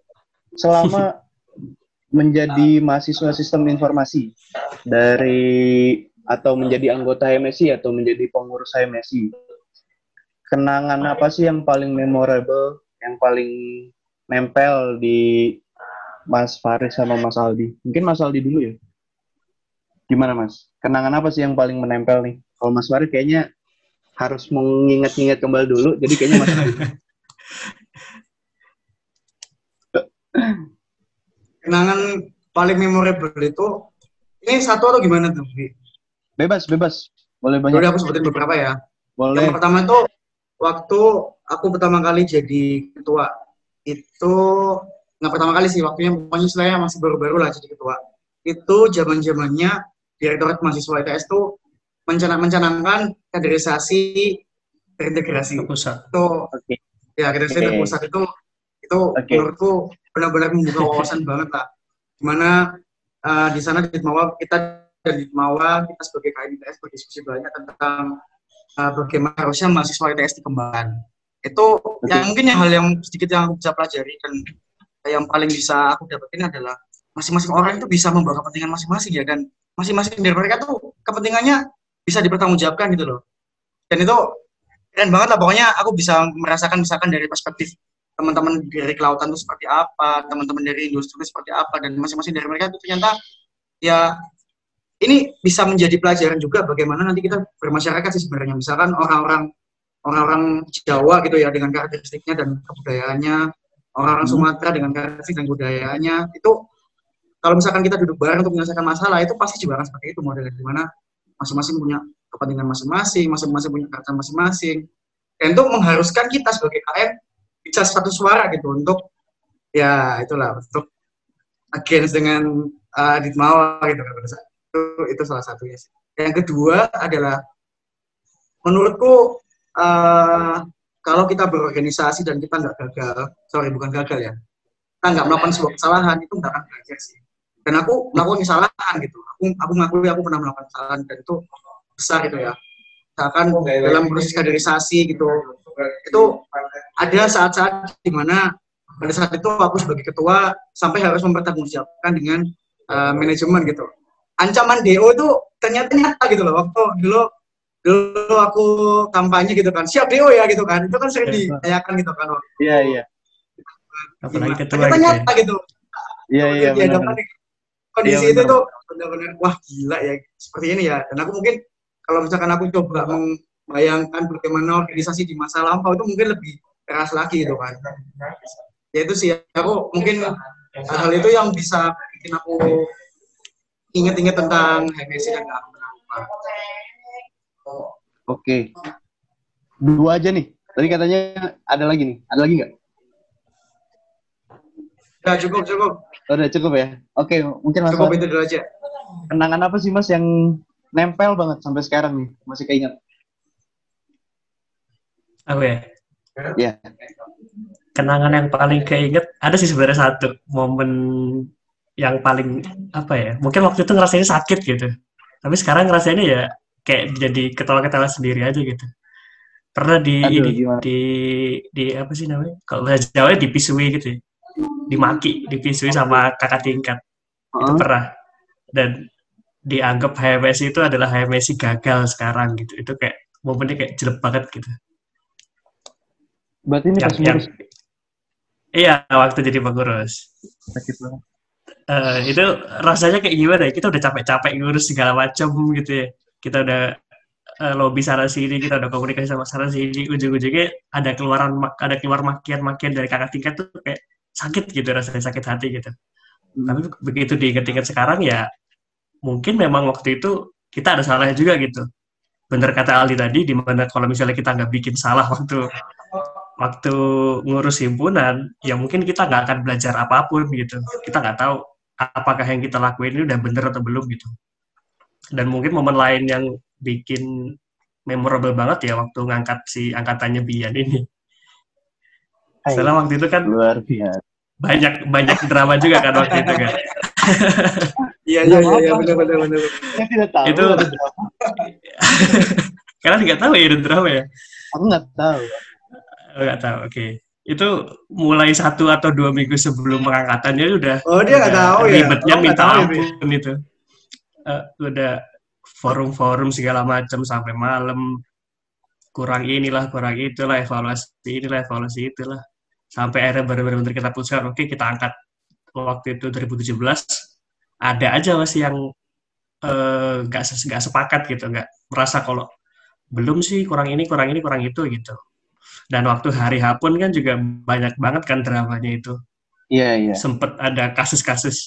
Selama menjadi mahasiswa sistem informasi dari atau menjadi anggota HMSI atau menjadi pengurus HMSI, kenangan apa sih yang paling memorable, yang paling nempel di Mas Faris sama Mas Aldi? Mungkin Mas Aldi dulu ya. Gimana Mas? Kenangan apa sih yang paling menempel nih? Kalau Mas Faris kayaknya harus mengingat-ingat kembali dulu, jadi kayaknya Mas Aldi. Kenangan paling memorable itu ini satu atau gimana tuh? Bebas, bebas. Boleh Jadi banyak. aku sebutin beberapa ya. Boleh. Yang pertama itu waktu aku pertama kali jadi ketua itu nggak pertama kali sih waktunya pokoknya saya masih baru-baru lah jadi ketua itu zaman zamannya direktorat mahasiswa ITS tuh mencana mencanangkan kaderisasi terintegrasi pusat. itu Oke. ya kaderisasi Oke. terpusat itu itu Oke. menurutku benar-benar membuka wawasan banget lah di mana eh, di sana di Ditmawa kita dari Ditmawa kita sebagai KIN ITS berdiskusi banyak tentang uh, bagaimana harusnya mahasiswa ITS dikembangkan. Itu yang mungkin yang hal yang sedikit yang aku bisa pelajari dan yang paling bisa aku dapetin adalah masing-masing orang itu bisa membawa kepentingan masing-masing ya dan masing-masing dari mereka tuh kepentingannya bisa dipertanggungjawabkan gitu loh. Dan itu keren banget lah pokoknya aku bisa merasakan misalkan dari perspektif teman-teman dari kelautan itu seperti apa, teman-teman dari industri itu seperti apa dan masing-masing dari mereka itu ternyata ya ini bisa menjadi pelajaran juga bagaimana nanti kita bermasyarakat sih sebenarnya misalkan orang-orang orang-orang Jawa gitu ya dengan karakteristiknya dan kebudayaannya orang-orang Hmm. Sumatera dengan karakteristik dan budayaannya itu kalau misalkan kita duduk bareng untuk menyelesaikan masalah itu pasti juga akan seperti itu modelnya di mana masing-masing punya kepentingan masing-masing masing-masing punya karakter masing-masing dan itu mengharuskan kita sebagai KM bisa satu suara gitu untuk ya itulah untuk against dengan uh, Ditmawa gitu kan itu itu salah satunya sih. Yang kedua adalah menurutku eh, kalau kita berorganisasi dan kita nggak gagal, sorry bukan gagal ya, kita nggak melakukan sebuah kesalahan itu nggak akan belajar sih. Dan aku melakukan kesalahan gitu, aku aku mengakui aku pernah melakukan kesalahan dan itu besar gitu ya. Misalkan dalam proses kaderisasi gitu, itu ada saat-saat di mana pada saat itu aku sebagai ketua sampai harus mempertanggungjawabkan dengan eh, manajemen gitu. Ancaman DO itu ternyata nyata gitu loh. Waktu dulu dulu aku kampanye gitu kan siap DO ya gitu kan. Itu kan sering Iya. ditanyakan gitu kan waktu Iya, iya. Apalagi ketua ternyata gitu ya. nyata gitu. Iya, iya, kondisi Iya, itu tuh benar-benar wah gila ya seperti ini ya. Dan aku mungkin kalau misalkan aku coba membayangkan bagaimana organisasi di masa lampau itu mungkin lebih keras lagi gitu kan ya itu sih aku mungkin hal itu yang bisa bikin aku inget-inget tentang HMSI dan gak pernah lupa. Oke. Dua aja nih. Tadi katanya ada lagi nih. Ada lagi nggak? Ya cukup cukup Oh, udah cukup ya. Oke, mungkin Mas cukup itu dulu aja. kenangan apa sih Mas yang nempel banget sampai sekarang nih? Masih keinget? Aku ya. Iya. Kenangan yang paling keinget ada sih sebenarnya satu momen yang paling apa ya? Mungkin waktu itu ngerasainnya sakit gitu. Tapi sekarang ngerasainnya ya kayak jadi ketawa-ketawa sendiri aja gitu. Pernah di Aduh, ini gimana? di di apa sih namanya? Kalau bahasa Jawa dipisui gitu ya. Dimaki, dipisui sama kakak tingkat. Itu Heeh. pernah. Dan dianggap HMSI itu adalah HMSI gagal sekarang gitu. Itu kayak momennya kayak jelek banget gitu. Berarti ini Yang, yang, iya, waktu jadi pengurus. sakit banget. Eh, itu rasanya kayak gimana ya? Kita udah capek-capek ngurus segala macam gitu ya. Kita udah eh, lobby sana sini, kita udah komunikasi sama sana sini, ujung-ujungnya ada keluaran ada keluar makian-makian dari kakak tingkat tuh kayak sakit gitu rasanya sakit hati gitu. Hmm. Tapi begitu diinget-inget sekarang ya mungkin memang waktu itu kita ada salahnya juga gitu. Bener kata Aldi tadi, di mana kalau misalnya kita nggak bikin salah waktu waktu ngurus himpunan, ya mungkin kita nggak akan belajar apa pun gitu. Kita nggak tahu apakah yang kita lakuin ini udah bener atau belum gitu. Dan mungkin momen lain yang bikin memorable banget ya waktu ngangkat si angkatannya Bian ini. Setelah waktu itu kan luar biasa. banyak banyak drama juga kan waktu itu kan. Iya iya iya iya benar benar benar. Saya tidak tahu. Itu-. Karena nggak tahu ya drama ya. Aku nggak tahu. Oh, Nggak tahu, oke. Itu mulai satu atau dua minggu sebelum pengangkatannya udah Oh dia nggak tahu ya. ribetnya Oh, minta ya, ampun itu. Eh, udah forum-forum segala macam sampai malam kurang inilah kurang itulah evaluasi inilah evaluasi itulah sampai akhirnya benar-benar kita putuskan oke kita angkat waktu itu 2017 ada aja masih yang eh, nggak ses- nggak sepakat gitu nggak merasa kalau belum sih kurang ini kurang ini kurang itu gitu dan waktu hari H pun kan juga banyak banget kan dramanya itu Iya iya. sempat ada kasus-kasus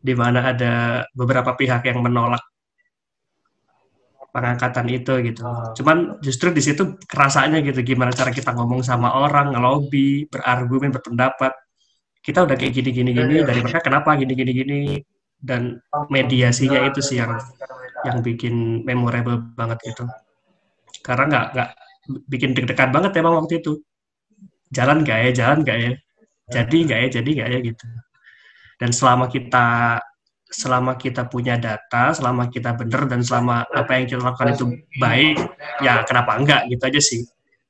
di mana ada beberapa pihak yang menolak pengangkatan itu gitu. Cuman justru di situ kerasanya gitu gimana cara kita ngomong sama orang, ngelobi, berargumen, berpendapat. Kita udah kayak gini gini gini dari mereka kenapa gini gini gini dan mediasinya itu sih yang yang bikin memorable banget gitu. Karena nggak nggak bikin deg-degan banget emang waktu itu. Jalan nggak ya, jalan nggak ya, jadi nggak ya, jadi nggak ya gitu. Dan selama kita selama kita punya data, selama kita benar dan selama apa yang kita lakukan itu baik, ya kenapa enggak gitu aja sih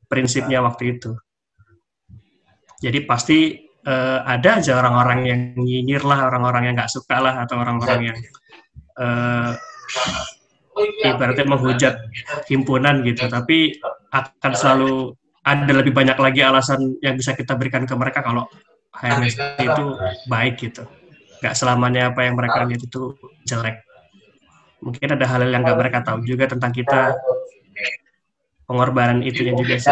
prinsipnya waktu itu. Jadi pasti eh, ada aja orang-orang yang nyinyir lah, orang-orang yang nggak suka lah, atau orang-orang yang eh, ibaratnya menghujat himpunan gitu. Tapi akan selalu ada lebih banyak lagi alasan yang bisa kita berikan ke mereka kalau HMS itu baik gitu nggak selamanya apa yang mereka lihat itu jelek. Mungkin ada hal yang nggak mereka tahu juga tentang kita. Pengorbanan itunya juga sih.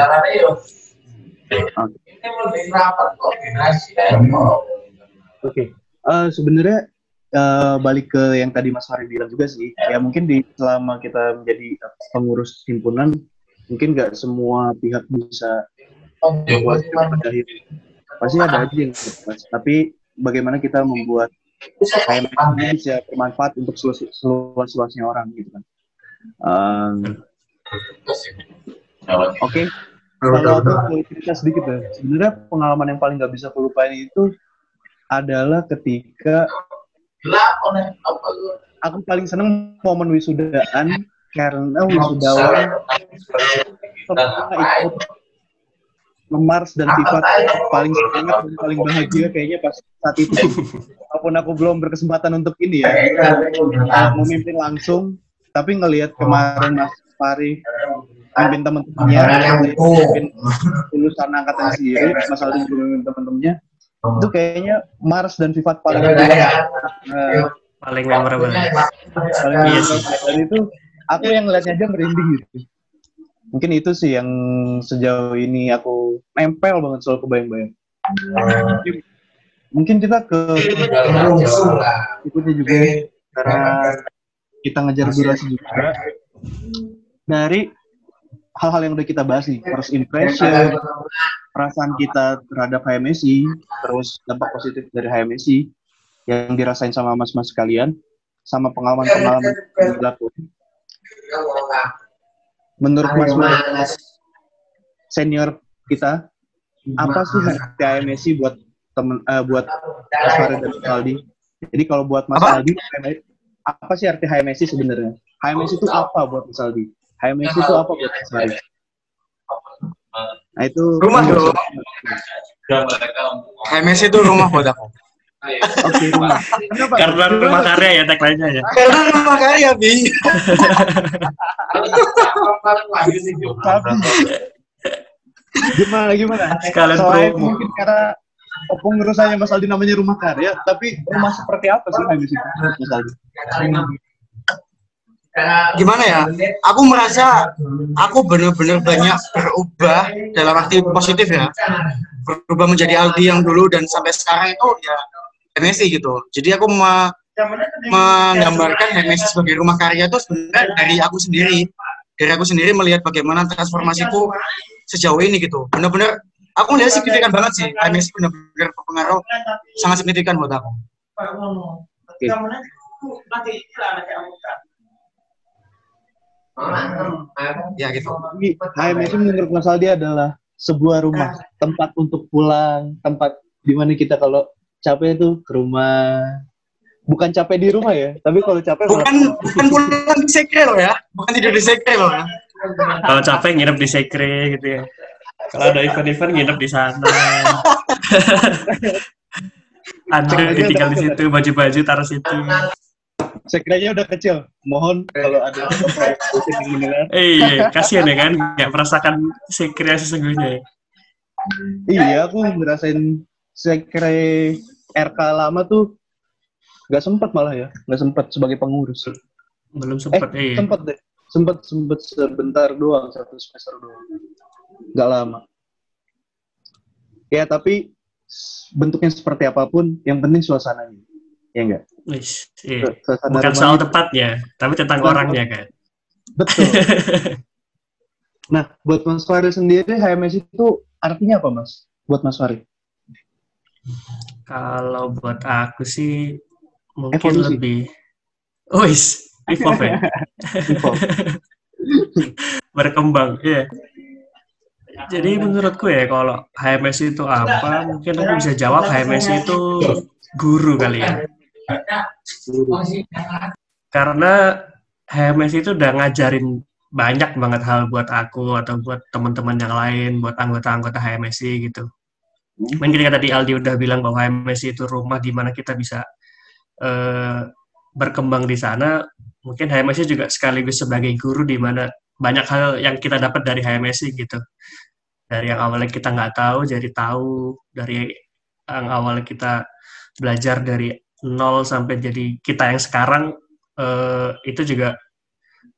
Oke. Eh, sebenarnya eh, balik ke yang tadi Mas Fahri bilang juga sih. Ya mungkin di selama kita menjadi pengurus himpunan, mungkin nggak semua pihak bisa membuat kita pada akhir. Pasti ada aja yang lepas. Tapi bagaimana kita membuat KMS ini bisa bermanfaat untuk seluas- seluas-luasnya orang gitu kan. Um, Oke, kalau aku cerita sedikit ya. Sebenarnya pengalaman yang paling nggak bisa aku lupain itu adalah ketika aku paling seneng momen wisudaan karena wisudawan semua ikut memars dan sifat paling semangat dan paling bahagia kayaknya pas saat itu walaupun aku belum berkesempatan untuk ini ya uh, memimpin langsung tapi ngelihat kemarin Mas Fari memimpin teman-temannya lulusan angkatan sendiri Mas Aldi juga memimpin teman-temannya itu kayaknya Mars dan sifat paling uh, Paling memorable. paling Iya sih. dan itu aku yang ngeliatnya aja merinding gitu. Mungkin itu sih yang sejauh ini aku nempel banget soal kebayang-bayang. Mungkin kita ke ikutnya juga. Karena kita ngejar durasi juga. Dari hal-hal yang udah kita bahas nih. First impression perasaan kita terhadap HMSI terus dampak positif dari HMSI yang dirasain sama mas-mas sekalian sama pengalaman-pengalaman yang dilakukan menurut mas-mas senior kita apa sih arti HMSI buat temen eh, buat Mas Farid dan Mas Aldi? Jadi kalau buat Mas Apa? Aldi apa sih arti HMSI sebenarnya? HMSI itu apa buat Mas Aldi HMSI itu apa buat Mas Farid nah itu Rumah dong. HMS itu rumah buat aku. Oke, di rumah. Kenapa? Karena Gimana? rumah karya ya tagline-nya ya. Karena rumah karya, Bi. Tapi gimana gimana? Sekalian Selain promo. mungkin karena pengurusannya Mas Aldi namanya rumah karya, tapi rumah seperti apa sih habis itu Mas Aldi? Gimana ya? Aku merasa aku benar-benar banyak berubah dalam arti positif ya. Berubah menjadi Aldi yang dulu dan sampai sekarang itu ya MSI gitu. Jadi aku me- menggambarkan MSI sebagai rumah karya itu sebenarnya dari aku sendiri. Dari aku sendiri melihat bagaimana transformasiku sejauh ini gitu. Benar-benar aku melihat signifikan banget sih. MSI benar-benar berpengaruh sangat signifikan buat aku. Ya gitu. Jadi, HMS itu menurut Mas Aldi adalah sebuah rumah, tempat untuk pulang, tempat di mana kita kalau capek itu ke rumah. Bukan capek di rumah ya, tapi kalau capek malah- Bukan bukan pulang di sekre loh ya. Bukan tidur di sekre loh ya. Kalau capek nginep di sekre gitu ya. Kalau ada event-event nginep di sana. Andre tinggal di situ, baju-baju taruh situ. Sekretnya udah kecil. Mohon kalau ada yang mendengar. Eh, iya, kasihan ya kan, nggak merasakan sekre sesungguhnya. ya. Iya, aku ngerasain sekre RK lama tuh nggak sempat malah ya, nggak sempat sebagai pengurus. Belum sempet, eh, iya. Sempat deh, sempat sempat sebentar doang satu semester doang, nggak lama. Ya tapi bentuknya seperti apa pun, yang penting suasananya, ya enggak? Wis, iya. Suasana Bukan soal tempatnya, tapi tentang Bukan orangnya kan. Betul. nah, buat Mas Fahri sendiri, HMS itu artinya apa, Mas? Buat Mas Fahri? Kalau buat aku sih mungkin Evolusi. lebih, wis, evolve ya, berkembang, iya. Jadi menurutku ya kalau HMS itu apa, mungkin aku bisa jawab HMS itu guru kali ya. Karena HMS itu udah ngajarin banyak banget hal buat aku atau buat teman-teman yang lain, buat anggota-anggota HMSI gitu. Mungkin ketika tadi Aldi udah bilang bahwa HMSI itu rumah di mana kita bisa eh, berkembang di sana, mungkin HMSI juga sekaligus sebagai guru di mana banyak hal yang kita dapat dari HMSI gitu. Dari yang awalnya kita nggak tahu, jadi tahu. Dari yang awalnya kita belajar dari nol sampai jadi kita yang sekarang eh, itu juga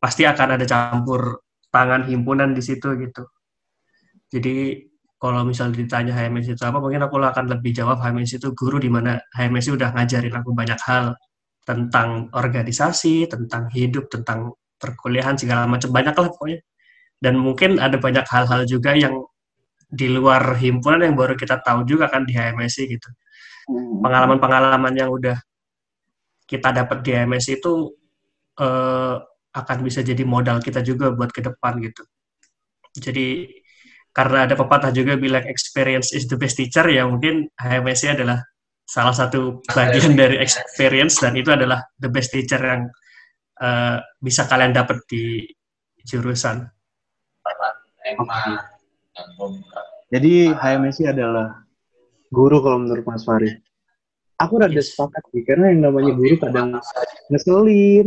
pasti akan ada campur tangan himpunan di situ gitu. Jadi kalau misal ditanya HMS itu apa, mungkin aku akan lebih jawab HMS itu guru di mana HMS udah ngajarin aku banyak hal tentang organisasi, tentang hidup, tentang perkuliahan segala macam banyak lah pokoknya. Dan mungkin ada banyak hal-hal juga yang di luar himpunan yang baru kita tahu juga kan di HMSI gitu pengalaman-pengalaman yang udah kita dapat di HMS itu eh, akan bisa jadi modal kita juga buat ke depan gitu. Jadi karena ada pepatah juga bilang experience is the best teacher ya mungkin HMSI adalah salah satu bagian dari experience dan itu adalah the best teacher yang eh, bisa kalian dapat di jurusan. Jadi HMSI adalah guru kalau menurut Mas Fahri. Aku rada Yes. sepakat sih, karena yang namanya guru kadang ngeselin,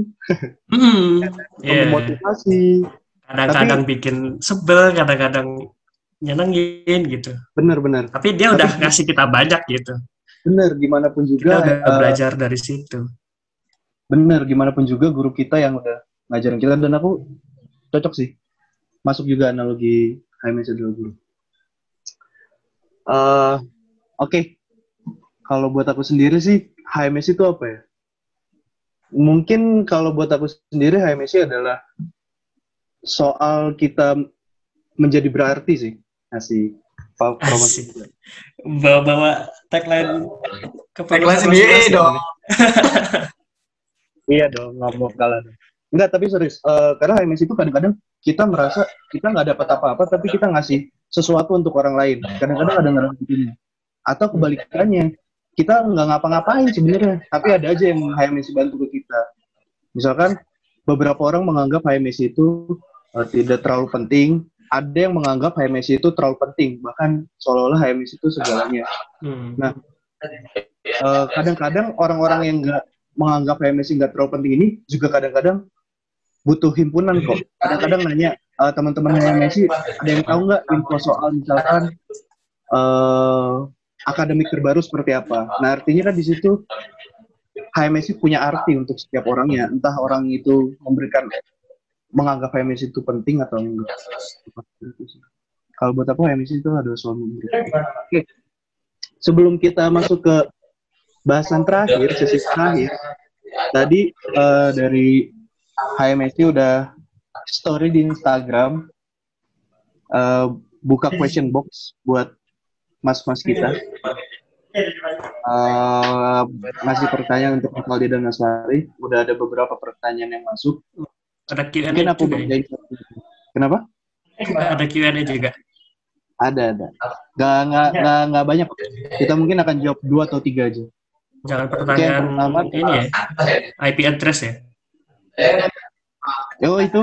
Hmm, iya. memotivasi. Kadang-kadang bikin sebel, kadang-kadang nyenengin gitu. Bener-bener. Tapi dia udah ngasih kita banyak gitu. Bener, gimana pun Kita juga, udah eh, belajar dari situ. bener, gimana pun juga guru kita yang udah ngajarin kita, dan aku cocok sih. Masuk juga analogi HMSI adalah guru. Eh, Oke, kalau buat aku sendiri sih, HMSI itu apa ya? Mungkin kalau buat aku sendiri, HMSI adalah soal kita menjadi berarti sih. Asik. Pa- promosi. Bawa-bawa tagline ke Tagline sendiri dong. Iya dong, nggak mau kalah. dong. Enggak, tapi serius. Eh, karena HMS itu kadang-kadang kita merasa kita nggak dapat apa-apa, tapi kita ngasih sesuatu untuk orang lain. Kadang-kadang ada ngerasa begini. Atau kebalikannya, kita nggak ngapa-ngapain sebenarnya, tapi ada aja yang HMS bantu ke kita. Misalkan beberapa orang menganggap HMS itu eh, tidak terlalu penting, ada yang menganggap HMS itu terlalu penting, bahkan seolah-olah HMS itu segalanya. Hmm. Nah, eh, kadang-kadang orang-orang yang nggak menganggap HMSI nggak terlalu penting ini juga kadang-kadang butuh himpunan kok. Kadang-kadang nanya eh, teman-teman HMSI ada yang tahu nggak info soal misalkan eh, akademik terbaru seperti apa. Nah artinya kan di situ HMSI punya arti untuk setiap orangnya. Entah orang itu memberikan menganggap HMSI itu penting atau enggak. Kalau buat aku HMSI itu adalah suami Oke. Sebelum kita masuk ke bahasan terakhir, sesi terakhir, tadi eh, dari HMSI udah story di Instagram eh, buka question box buat mas-mas kita. Eh, ngasih pertanyaan untuk Mas Aldi dan Mas Lari. Udah ada beberapa pertanyaan yang masuk. Ada Q&A Mungkin aku juga ya? Kenapa? Ada Q&A juga. Ada, ada. Gak, gak, gak, gak banyak. Kita mungkin akan jawab dua atau tiga aja. Jangan pertanyaan pertama. ini ya, IP address ya. Oh, itu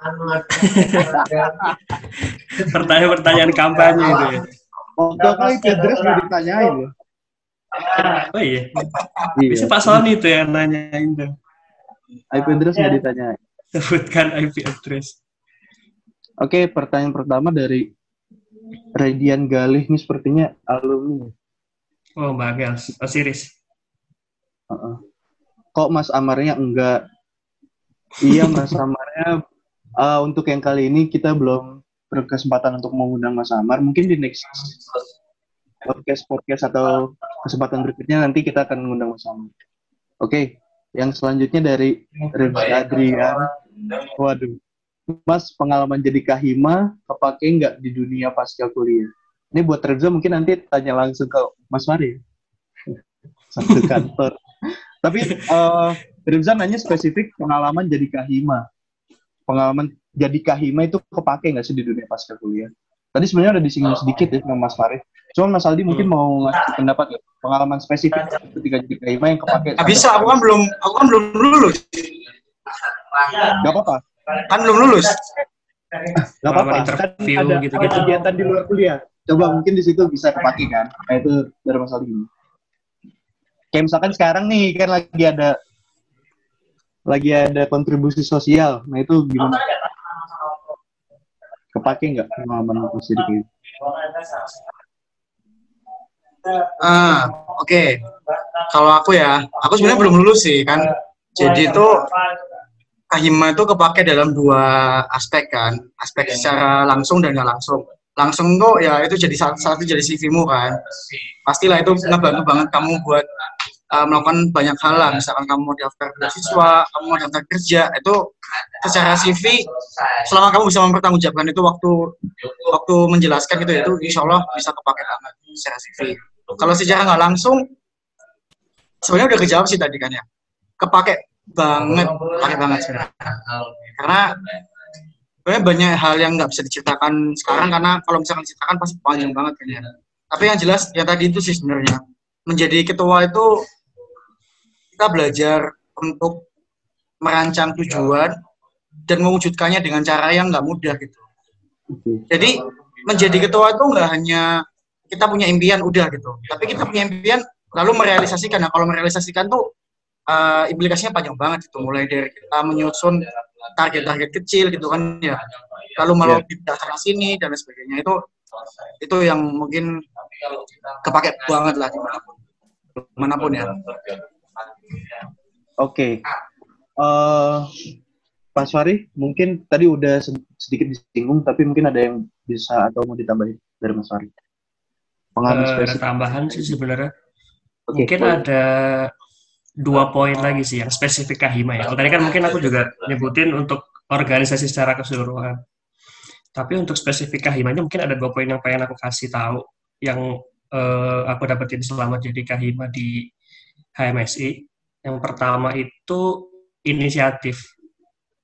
Pertanyaan-pertanyaan kampanye itu ya. Waktu aku IP address nggak ditanyain loh. Oh iya, Iya, bisa Pak Sony tuh yang nanyain tuh. IP address nggak ditanyain. Sebutkan IP address. Oke, pertanyaan pertama dari Radian Galih ini sepertinya alumni. Oh, Mbak Gels. Osiris. Heeh. Kok Mas Amarnya enggak? Iya, Mas Amarnya eh, untuk yang kali ini kita belum berkesempatan untuk mengundang Mas Amar. Mungkin di next podcast podcast atau kesempatan berikutnya nanti kita akan mengundang Mas Amar. Oke, yang selanjutnya dari Rizky Adrian. Waduh, Mas pengalaman jadi kahima kepake nggak di dunia pasca kuliah? Ini buat Reza mungkin nanti tanya langsung ke Mas Mari. Satu kantor. Tapi eh Reza nanya spesifik pengalaman jadi kahima. Pengalaman jadi kahima itu kepake nggak sih di dunia pasca kuliah? Tadi sebenarnya udah disinggung sedikit ya sama Mas Farid. Cuma Mas Aldi mungkin mau ngasih pendapat ya, pengalaman spesifik ketika jadi kahima yang kepake. Nggak bisa, aku kan belum, aku kan belum lulus. Gak apa-apa. Kan belum lulus. Gak apa-apa. Kan ada, gitu-gitu. kegiatan di luar kuliah. Coba mungkin di situ bisa kepake kan. Nah itu dari Mas Aldi. Kayak misalkan sekarang nih kan lagi ada lagi ada kontribusi sosial. Nah itu gimana? Kepake nggak pengalaman aku sedikit? Ah, oke. Kalau aku ya, aku sebenarnya belum lulus sih kan. Jadi itu kahima itu kepake dalam dua aspek kan, aspek secara langsung dan nggak langsung. Langsung tuh ya itu jadi salah satu jadi CV-mu kan. Pastilah itu ngebantu banget kamu buat uh, melakukan banyak hal lah. Misalkan kamu mau daftar beasiswa, kamu mau daftar kerja, itu secara CV selama kamu bisa mempertanggungjawabkan itu waktu waktu menjelaskan gitu itu insya Allah bisa kepake banget secara CV. Kalau secara nggak langsung sebenarnya udah kejawab sih tadi kan ya. Kepake banget, kepake banget sebenarnya. Karena sebenarnya banyak hal yang nggak bisa diceritakan sekarang karena kalau misalkan diceritakan pasti panjang banget kan ya. Tapi yang jelas ya tadi itu sih sebenarnya menjadi ketua itu kita belajar untuk merancang tujuan dan mewujudkannya dengan cara yang nggak mudah gitu. Jadi menjadi ketua itu nggak hanya kita punya impian udah gitu, tapi kita punya impian lalu merealisasikan. Nah kalau merealisasikan tuh eh, implikasinya panjang banget itu, mulai dari kita menyusun target-target kecil gitu kan ya, lalu melobi dasar sini dan sebagainya itu itu yang mungkin kepake banget lah di mana pun, mana pun ya. Oke. Eh, Pak Fari, mungkin tadi udah se- sedikit disinggung, tapi mungkin ada yang bisa atau mau ditambahin dari Mas Fari. Pengalaman Eh, ada spesifik. tambahan sih sebenarnya. Oke, Mungkin boleh. ada dua poin lagi sih yang spesifik Kahima ya. Kalau tadi kan mungkin aku juga nyebutin untuk organisasi secara keseluruhan. Tapi untuk spesifik Kahima ini mungkin ada dua poin yang pengen aku kasih tahu yang eh, aku dapetin selama jadi Kahima di HMSI. Yang pertama itu inisiatif.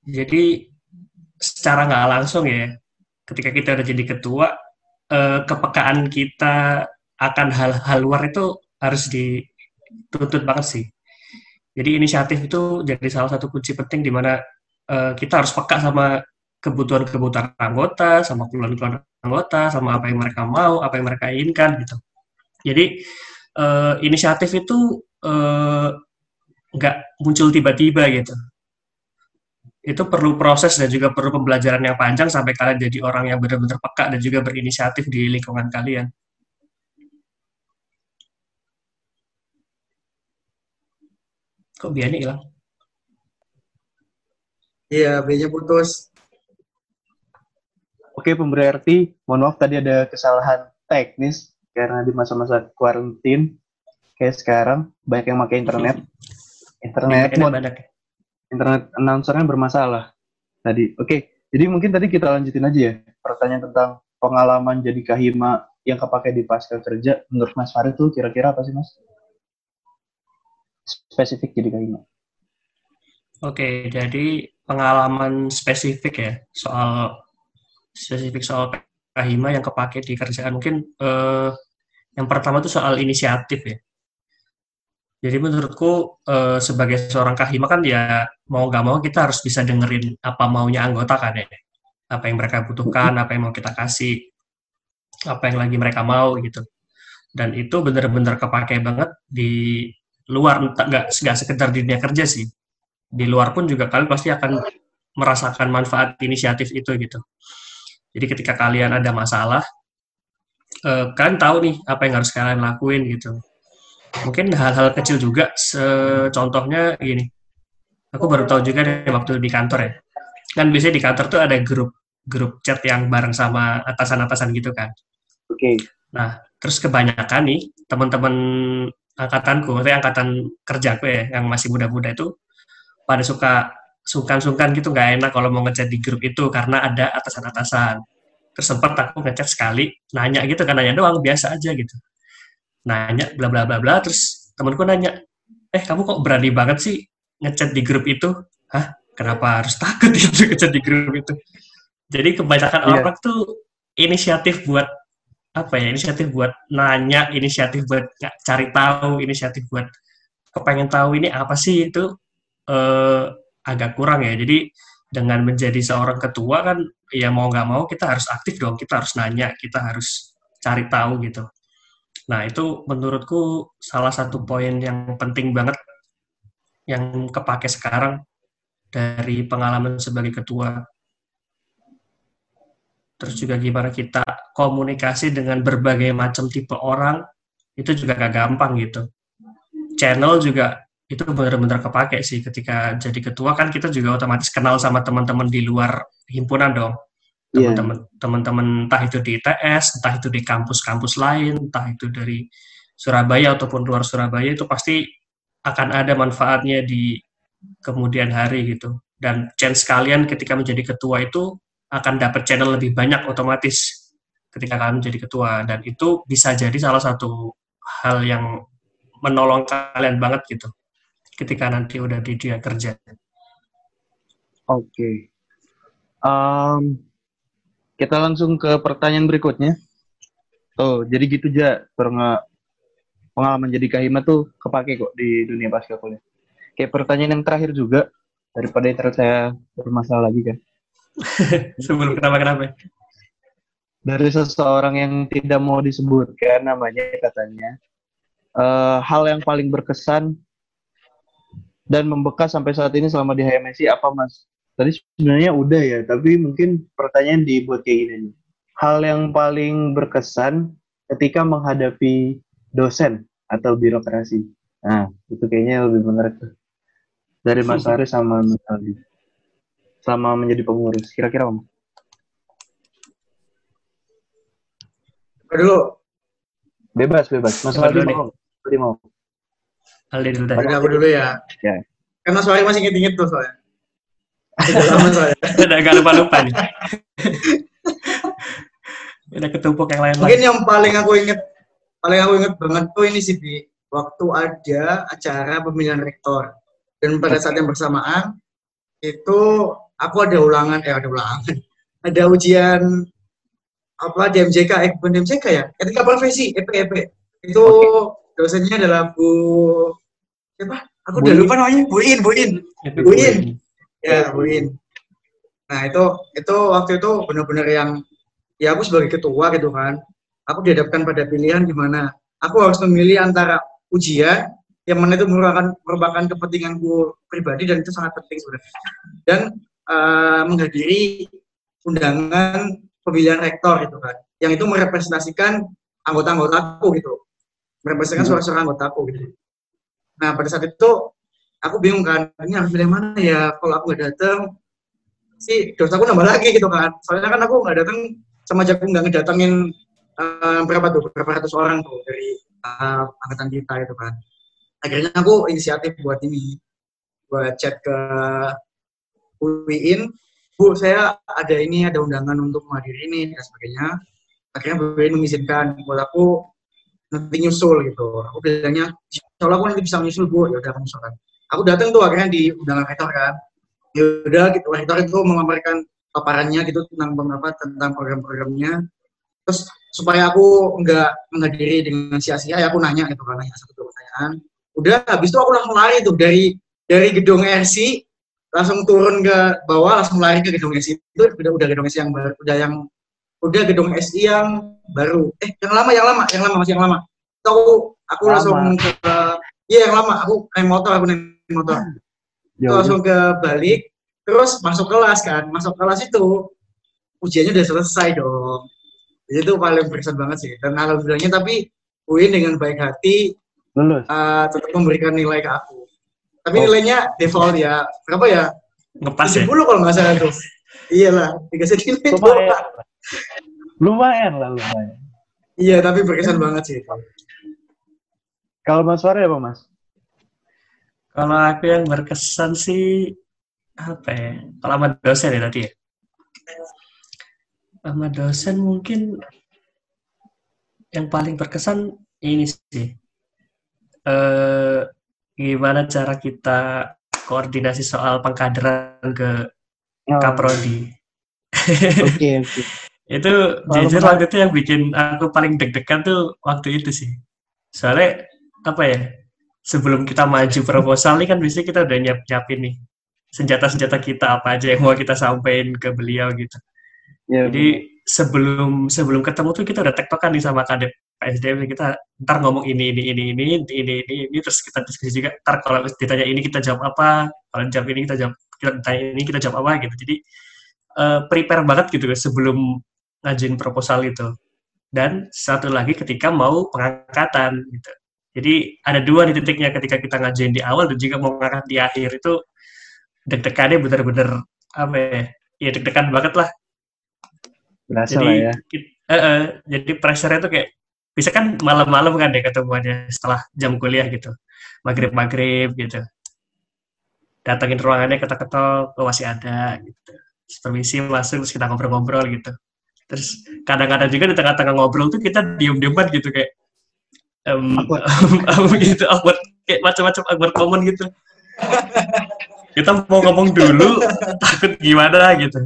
Jadi secara nggak langsung ya, ketika kita udah jadi ketua, eh, kepekaan kita akan hal-hal luar itu harus dituntut banget sih. Jadi inisiatif itu jadi salah satu kunci penting di mana eh, kita harus peka sama kebutuhan-kebutuhan anggota, sama keluhan-keluhan anggota, sama apa yang mereka mau, apa yang mereka inginkan gitu. Jadi eh, inisiatif itu nggak muncul tiba-tiba gitu. Itu perlu proses dan juga perlu pembelajaran yang panjang sampai kalian jadi orang yang benar-benar peka dan juga berinisiatif di lingkungan kalian. Kok biarnya hilang? Iya, B-nya putus. Oke, pemberi arti, mohon maaf tadi ada kesalahan teknis karena di masa-masa kuarantin kayak sekarang banyak yang pakai internet. Internet Enak mod, banget. internet announcernya bermasalah tadi. Oke, jadi mungkin tadi kita lanjutin aja ya pertanyaan tentang pengalaman jadi kahima yang kepake di pasca kerja. Menurut Mas Farid tuh kira-kira apa sih Mas? Spesifik jadi kahima. Oke, jadi pengalaman spesifik ya soal spesifik soal kahima yang kepake di kerjaan mungkin eh, yang pertama itu soal inisiatif ya. Jadi menurutku eh, sebagai seorang kahima kan ya mau nggak mau kita harus bisa dengerin apa maunya anggota kan ya, apa yang mereka butuhkan, apa yang mau kita kasih, apa yang lagi mereka mau gitu. Dan itu benar-benar kepake banget di luar nggak nggak sekedar di dunia kerja sih di luar pun juga kalian pasti akan merasakan manfaat inisiatif itu gitu. Jadi ketika kalian ada masalah, eh, kalian tahu nih apa yang harus kalian lakuin gitu. Mungkin hal-hal kecil juga, contohnya gini. Aku baru tahu juga nih waktu di kantor ya. Kan biasanya di kantor tuh ada grup grup chat yang bareng sama atasan-atasan gitu kan. Oke, Nah, terus kebanyakan nih teman-teman angkatanku, maksudnya angkatan kerjaku ya, yang masih muda-muda itu pada suka sungkan-sungkan gitu nggak enak kalau mau ngechat di grup itu karena ada atasan-atasan. Terus sempat aku ngechat sekali, nanya gitu kan nanya doang biasa aja gitu. Nanya bla bla bla bla terus temanku nanya, "Eh, kamu kok berani banget sih ngechat di grup itu?" Hah? Kenapa harus takut gitu ngechat di grup itu? Jadi kebanyakan Iya. orang tuh inisiatif buat apa ya inisiatif buat nanya inisiatif buat cari tahu inisiatif buat kepengen tahu ini apa sih itu eh, agak kurang ya jadi dengan menjadi seorang ketua kan ya mau nggak mau kita harus aktif dong kita harus nanya kita harus cari tahu gitu nah itu menurutku salah satu poin yang penting banget yang kepake sekarang dari pengalaman sebagai ketua. Terus juga gimana kita komunikasi dengan berbagai macam tipe orang itu juga gak gampang gitu. Channel juga itu benar-benar kepake sih ketika jadi ketua. Kan kita juga otomatis kenal sama teman-teman di luar himpunan dong Iya. teman-teman teman-teman entah itu di ITS entah itu di kampus-kampus lain entah itu dari Surabaya ataupun luar Surabaya itu pasti akan ada manfaatnya di kemudian hari gitu dan chance kalian ketika menjadi ketua itu akan dapat channel lebih banyak otomatis ketika kalian menjadi ketua dan itu bisa jadi salah satu hal yang menolong kalian banget gitu ketika nanti udah di dunia kerja. Oke. Em, kita langsung ke pertanyaan berikutnya. Oh, jadi gitu aja pengalaman jadi kahima tuh kepake kok di dunia pasca kuliah. Kayak pertanyaan yang terakhir juga daripada internet saya bermasalah lagi kan. Sebelum kenapa-kenapa. Dari seseorang yang tidak mau disebutkan namanya katanya. eh, hal yang paling berkesan dan membekas sampai saat ini selama di HMSI apa mas? Tadi sebenarnya udah ya, tapi mungkin pertanyaan dibuat kayak gini nih. Hal yang paling berkesan ketika menghadapi dosen atau birokrasi. Nah, itu kayaknya lebih menarik tuh. Dari Mas Haris sama Mas Aldi. Sama menjadi pengurus. Kira-kira Om? Apa dulu? Bebas, bebas. Mas Aldi dulu mau. Aldi mau. Aldi dulu aku dulu ya. Ya. Karena soalnya masih inget-inget tuh soalnya. Sudah lama soalnya. Udah gak lupa-lupa nih. Udah ketumpuk yang lain Mungkin yang paling aku inget, paling aku inget banget tuh ini sih, Bi. Waktu ada acara pemilihan rektor. Dan pada saat yang bersamaan, itu aku ada ulangan, eh ada ulangan. Ada ujian apa di MJK, eh bukan di MJK ya? Etika profesi, EP, EP. Itu dosennya adalah Bu siapa? Aku udah Bu lupa namanya, Bu In, Bu Ya, Bu In. Nah, itu itu waktu itu benar-benar yang ya aku sebagai ketua gitu kan. Aku dihadapkan pada pilihan gimana aku harus memilih antara ujian yang mana itu merupakan merupakan kepentinganku pribadi dan itu sangat penting sebenarnya dan uh, menghadiri undangan pemilihan rektor gitu kan yang itu merepresentasikan anggota-anggotaku gitu merepresentasikan Hmm. suara-suara anggotaku gitu nah pada saat itu aku bingung kan ini harus pilih mana ya? Kalau aku nggak datang sih dosaku nambah lagi gitu kan. Soalnya kan aku nggak datang sama aja aku nggak ngedatengin eh, berapa tuh berapa ratus orang tuh dari eh, angkatan kita itu kan. Akhirnya aku inisiatif buat ini buat chat ke UIN Bu saya ada ini ada undangan untuk menghadiri ini dan sebagainya. Akhirnya UIN mengizinkan buat aku nanti nyusul gitu. Aku bilangnya insya aku nanti bisa nyusul Bu. Ya udah aku nyusul kan aku datang tuh akhirnya di undangan rektor kan. Ya udah gitu rektor itu memaparkan paparannya gitu tentang beberapa tentang program-programnya. Terus supaya aku nggak menghadiri dengan sia-sia ya aku nanya gitu kan nanya satu dua pertanyaan. Udah habis itu aku langsung lari tuh dari dari gedung RC langsung turun ke bawah langsung lari ke gedung SI itu udah udah gedung SI yang baru udah yang udah gedung SI yang baru. Eh yang lama yang lama yang lama masih yang lama. Itu aku aku Lama. langsung ke iya yang lama. Aku naik motor aku naik motor Terus Jauh langsung ke balik terus masuk kelas kan masuk kelas itu ujiannya udah selesai dong Jadi itu paling berkesan banget sih dan alhamdulillahnya tapi UIN dengan baik hati lulus. eh, tetap memberikan nilai ke aku tapi Oh. nilainya default ya berapa ya Ngepas ya. 70 kalau nggak salah tuh iyalah dikasih nilai Lumayan. doang. Lumayan lah, lumayan. iya tapi berkesan banget sih Kalau Mas Farel apa, Mas? Kalau aku yang berkesan sih apa ya? Kalau sama dosen ya tadi ya. Sama dosen mungkin yang paling berkesan ini sih. Eh gimana cara kita koordinasi soal pengkaderan ke Oh, Kaprodi. Oke, oke. itu jujur waktu itu yang bikin aku paling deg-degan tuh waktu itu sih. Soalnya apa ya? Sebelum kita maju proposal nih kan biasanya kita udah nyiap-nyiapin nih senjata-senjata kita apa aja yang mau kita sampaikan ke beliau gitu. Ya, Jadi sebelum sebelum ketemu tuh kita udah tektokan nih sama kadep PSDM kita ntar ngomong ini ini ini ini ini ini ini, terus kita diskusi juga. Ntar kalau ditanya ini kita jawab apa kalau jawab ini kita jawab kita ditanya ini kita jawab apa gitu. Jadi eh, prepare banget gitu sebelum ngajuin proposal itu. Dan satu lagi ketika mau pengangkatan gitu jadi ada dua nih titiknya ketika kita ngajuin di awal dan juga mau ngangkat di akhir itu deg-degannya bener-bener apa ya ya deg-degan banget lah. Berasa jadi lah ya. eh, eh, jadi pressure-nya tuh kayak bisa kan malam-malam kan deh ketemuannya setelah jam kuliah gitu. Maghrib maghrib gitu. Datangin ruangannya ketok-ketok oh masih ada gitu. Permisi masuk terus kita ngobrol-ngobrol gitu. Terus kadang-kadang juga di tengah-tengah ngobrol tuh kita diem-dieman gitu kayak em, Awkward. gitu awkward. Kayak macam-macam awkward moment gitu. Kita mau ngomong dulu takut gimana gitu.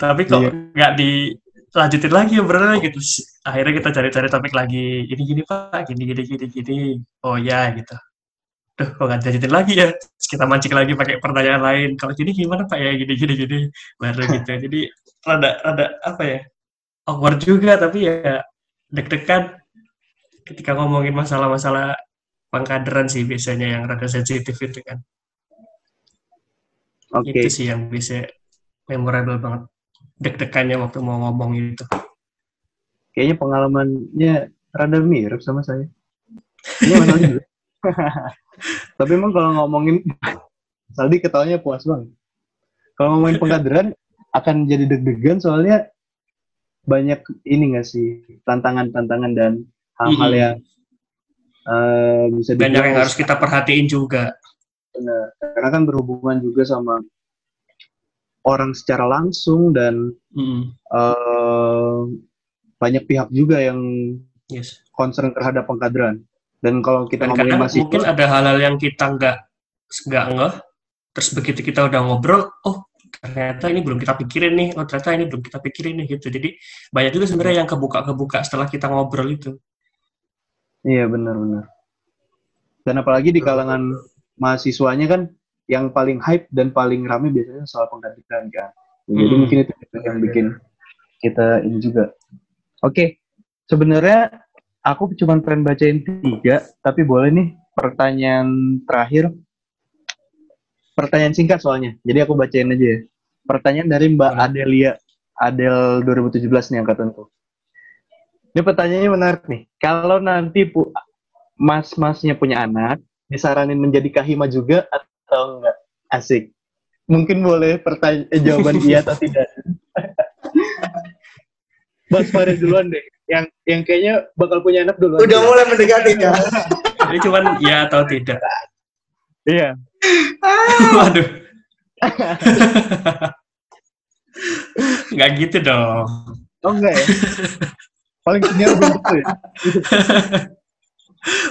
Tapi kok Iya. nggak dilanjutin lagi obrolannya gitu. Akhirnya kita cari-cari topik lagi. Gini gini pak. Gini gini gini gini. Oh ya gitu. Duh, kok nggak dilanjutin lagi ya? Terus kita mancing lagi pakai pertanyaan lain. Kalau gini gimana pak? Ya gini gini gini. Baru gitu jadi rada rada apa ya? Awkward juga tapi ya deg-degan ketika ngomongin masalah-masalah pengkaderan sih biasanya yang rada sensitif itu kan Oke. itu sih yang bisa memorable banget deg-degannya waktu mau ngomong itu Kayaknya pengalamannya rada mirip sama saya. Ini Mas Aldi juga. Tapi emang kalau ngomongin Saldi ketawanya puas banget. Kalau ngomongin pengkaderan akan jadi deg-degan soalnya banyak ini nggak sih tantangan-tantangan dan hal-hal yang eh, bisa banyak yang harus kita perhatiin juga. Benar. karena kan berhubungan juga sama orang secara langsung dan Mm, eh, banyak pihak juga yang yes. concern terhadap pengkaderan. Dan kalau kita dan ngomongin mahasiswa, mungkin ada hal-hal yang kita nggak nggak ngeh terus begitu kita udah ngobrol oh ternyata ini belum kita pikirin nih oh ternyata ini belum kita pikirin nih gitu. Jadi banyak juga sebenarnya yang kebuka kebuka setelah kita ngobrol itu iya benar-benar. Dan apalagi di kalangan mahasiswanya kan yang paling hype dan paling rame biasanya soal pengkaderan kan. Jadi Hmm. mungkin itu yang bikin kita ini juga. Oke, sebenarnya aku cuma pengen bacain tiga, tapi boleh nih pertanyaan terakhir. Pertanyaan singkat soalnya, jadi aku bacain aja ya. Pertanyaan dari Mbak. Adelia, Adel 2017 nih angkatanku. Ini pertanyaannya menarik nih. Kalau nanti pu mas-masnya punya anak, disaranin menjadi kahima juga atau enggak? Asik. Mungkin boleh pertanyaan eh, jawaban iya atau tidak. Mas Farid duluan deh. Yang yang kayaknya bakal punya anak duluan. Udah mulai mendekati ya. Ini cuman ya atau tidak. Iya. Waduh. Nggak gitu dong. Oh enggak ya? Paling senior belum tentu ya?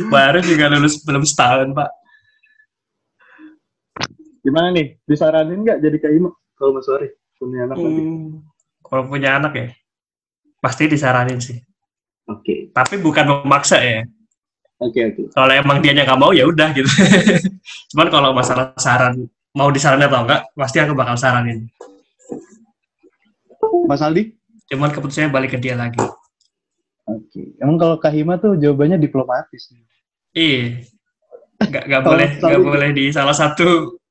Baru juga lulus belum setahun, Pak. Gimana nih? Disaranin nggak jadi kahima? Kalau Mas Farid punya anak nanti. Hmm, Kalau punya anak ya, pasti disaranin sih. Oke. Tapi bukan memaksa ya. Oke, oke. Kalau emang dia nggak mau ya udah gitu. Cuman kalau masalah saran mau disaranin atau enggak, pasti aku bakal saranin. Mas Aldi? Cuman keputusannya balik ke dia lagi. Emang kalau kahima tuh jawabannya diplomatis. Iya. Nggak, nggak Kalau boleh, gitu. boleh di salah satu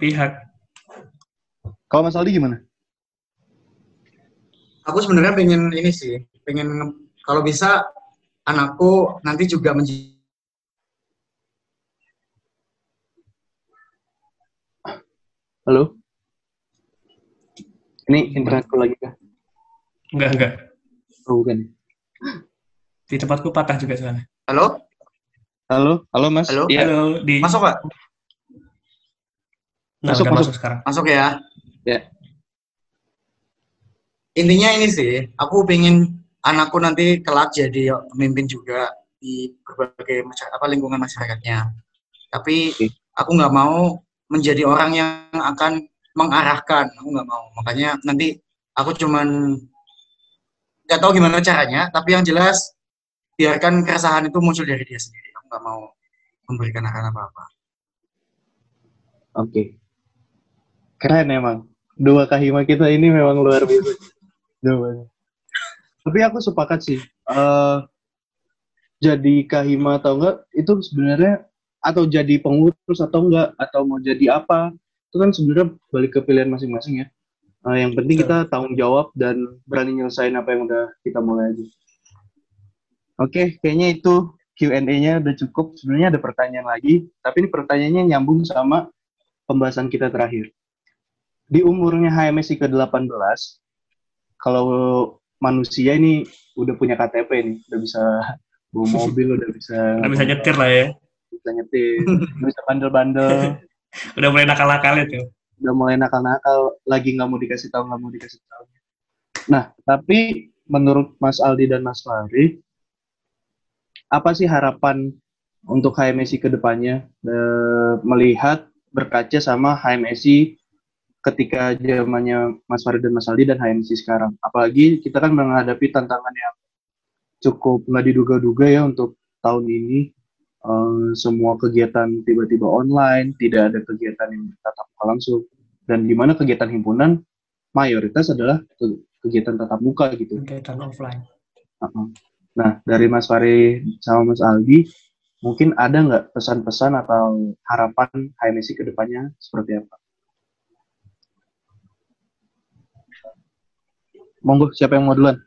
pihak. Kalau Mas Aldi gimana? Aku sebenarnya pengen ini sih, pengen nge- kalau bisa anakku nanti juga menjadi Halo? Ini internetku lagi kah? Enggak, enggak. Oh, bukan. Di tempatku patah juga soalnya. Halo? Halo? Halo, Mas? Halo? Iya. Halo, di... Masuk Pak? Nah, Masuk, udah masuk. masuk sekarang. Masuk ya. Ya. Intinya ini sih, aku pengen anakku nanti kelak jadi pemimpin juga di berbagai masyarakat, apa lingkungan masyarakatnya. Tapi aku nggak mau menjadi orang yang akan mengarahkan. Aku nggak mau. Makanya nanti aku cuman nggak tahu gimana caranya. Tapi yang jelas biarkan keresahan itu muncul dari dia sendiri. Aku nggak mau memberikan arahan apa-apa. Oke. Keren emang. Dua kahima kita ini memang luar biasa. Jawabannya. Tapi aku sepakat sih. eh jadi kahima atau enggak, itu sebenarnya atau jadi pengurus atau enggak, atau mau jadi apa, itu kan sebenarnya balik ke pilihan masing-masing ya. Eh, yang penting kita tanggung jawab dan berani nyelesain apa yang udah kita mulai aja. Oke, kayaknya itu Q&A-nya udah cukup. Sebenarnya ada pertanyaan lagi, tapi ini pertanyaannya nyambung sama pembahasan kita terakhir. Di umurnya HMSI ke-18, kalau manusia ini udah punya KTP nih, udah bisa bawa mobil, udah bisa Udah bisa nyetir lah ya. bisa nyetir, udah bisa bandel-bandel, Udah mulai nakal-nakalnya tuh. Udah mulai nakal-nakal, lagi nggak mau dikasih tahu, nggak mau dikasih tahu. Nah, tapi menurut Mas Aldi dan Mas Fahri, apa sih harapan untuk HMSI ke depannya eh, melihat berkaca sama HMSI ketika zamannya Mas Farid dan Mas Aldi dan HMSI sekarang. Apalagi kita kan menghadapi tantangan yang cukup nggak diduga-duga ya untuk tahun ini. Eh, semua kegiatan tiba-tiba online, tidak ada kegiatan yang tatap muka langsung. Dan di mana kegiatan himpunan mayoritas adalah ke- kegiatan tatap muka gitu. Kegiatan offline. Nah, dari Mas Fari sama Mas Aldi, mungkin ada nggak pesan-pesan atau harapan HMSI ke depannya seperti apa? Monggo, siapa yang mau duluan?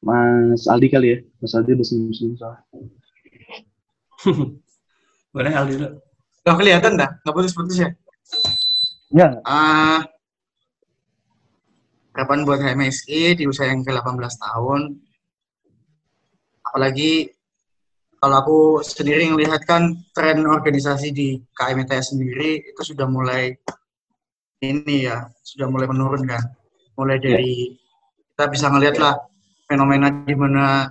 Mas Aldi kali ya? Mas Aldi udah senyum-senyum soalnya. Boleh Aldi dulu. Udah kelihatan dah, nggak putus-putus ya? Ya, Ah, harapan buat HMSI di usia yang ke-18 tahun. Apalagi kalau aku sendiri melihat kan tren organisasi di KMITS sendiri itu sudah mulai ini ya, sudah mulai menurun kan. Mulai dari kita bisa ngelihat lah fenomena di mana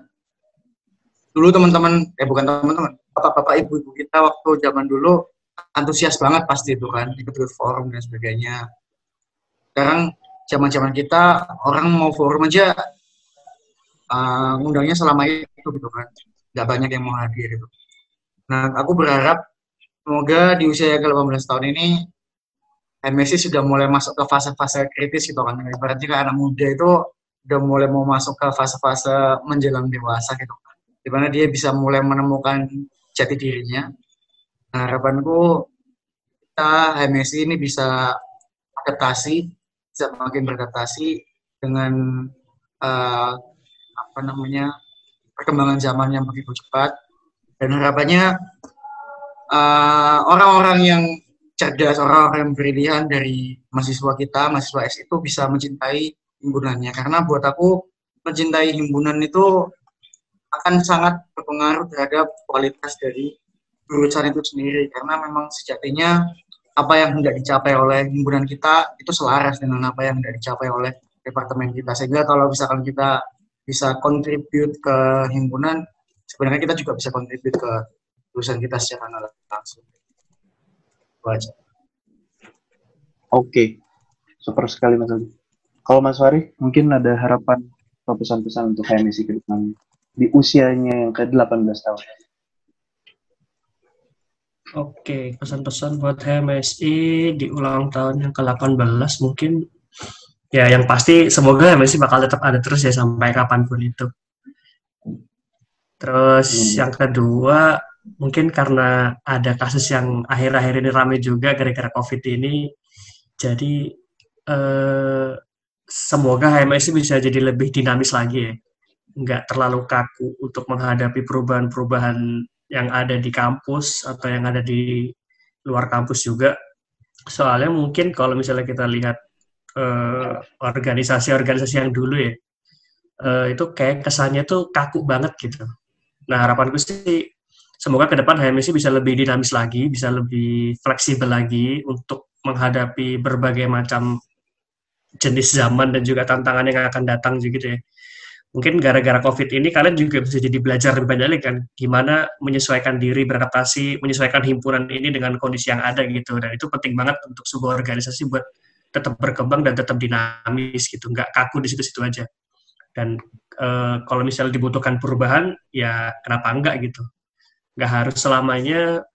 dulu teman-teman, eh bukan teman-teman, bapak-bapak ibu-ibu kita waktu zaman dulu antusias banget pasti itu kan, ikut-ikut forum dan sebagainya. Sekarang zaman-zaman kita orang mau forum aja uh, ngundangnya selama itu gitu kan, nggak banyak yang mau hadir gitu. Nah, aku berharap semoga di usia yang ke-18 tahun ini MSC sudah mulai masuk ke fase-fase kritis gitu kan. Ibaratnya kayak anak muda itu udah mulai mau masuk ke fase-fase menjelang dewasa gitu kan. Di mana dia bisa mulai menemukan jati dirinya. Nah, harapanku kita HMSI ini bisa adaptasi, bisa makin beradaptasi dengan uh, apa namanya perkembangan zaman yang begitu cepat dan harapannya uh, orang-orang yang cerdas, orang-orang yang brilian dari mahasiswa kita, mahasiswa S itu bisa mencintai himpunannya. Karena buat aku mencintai himpunan itu akan sangat berpengaruh terhadap kualitas dari jurusan itu sendiri. Karena memang sejatinya apa yang hendak dicapai oleh himpunan kita itu selaras dengan apa yang hendak dicapai oleh departemen kita. Sehingga kalau misalkan kita bisa kontribut ke himpunan, sebenarnya kita juga bisa kontribut ke jurusan kita secara langsung. Oke, okay. super sekali Mas Aldi. Kalau Mas Wari, mungkin ada harapan atau pesan-pesan untuk HMSI ke depan di usianya yang ke-18 tahun. Oke, pesan-pesan buat HMSI di ulang tahun yang ke-18 mungkin ya yang pasti semoga HMSI bakal tetap ada terus ya sampai kapan pun itu. Terus hmm. yang kedua mungkin karena ada kasus yang akhir-akhir ini ramai juga gara-gara COVID ini, jadi eh, semoga HMS bisa jadi lebih dinamis lagi ya. Nggak terlalu kaku untuk menghadapi perubahan-perubahan yang ada di kampus atau yang ada di luar kampus juga. Soalnya mungkin kalau misalnya kita lihat eh, organisasi-organisasi uh, yang dulu ya, uh, itu kayak kesannya tuh kaku banget gitu. Nah harapanku sih semoga ke depan HMSI bisa lebih dinamis lagi, bisa lebih fleksibel lagi untuk menghadapi berbagai macam jenis zaman dan juga tantangan yang akan datang gitu ya. Mungkin gara-gara COVID ini kalian juga bisa jadi belajar lebih banyak lagi kan, gimana menyesuaikan diri, beradaptasi, menyesuaikan himpunan ini dengan kondisi yang ada gitu. Dan itu penting banget untuk sebuah organisasi buat tetap berkembang dan tetap dinamis gitu, nggak kaku di situ-situ aja. Dan e, kalau misalnya dibutuhkan perubahan, ya kenapa enggak gitu nggak harus selamanya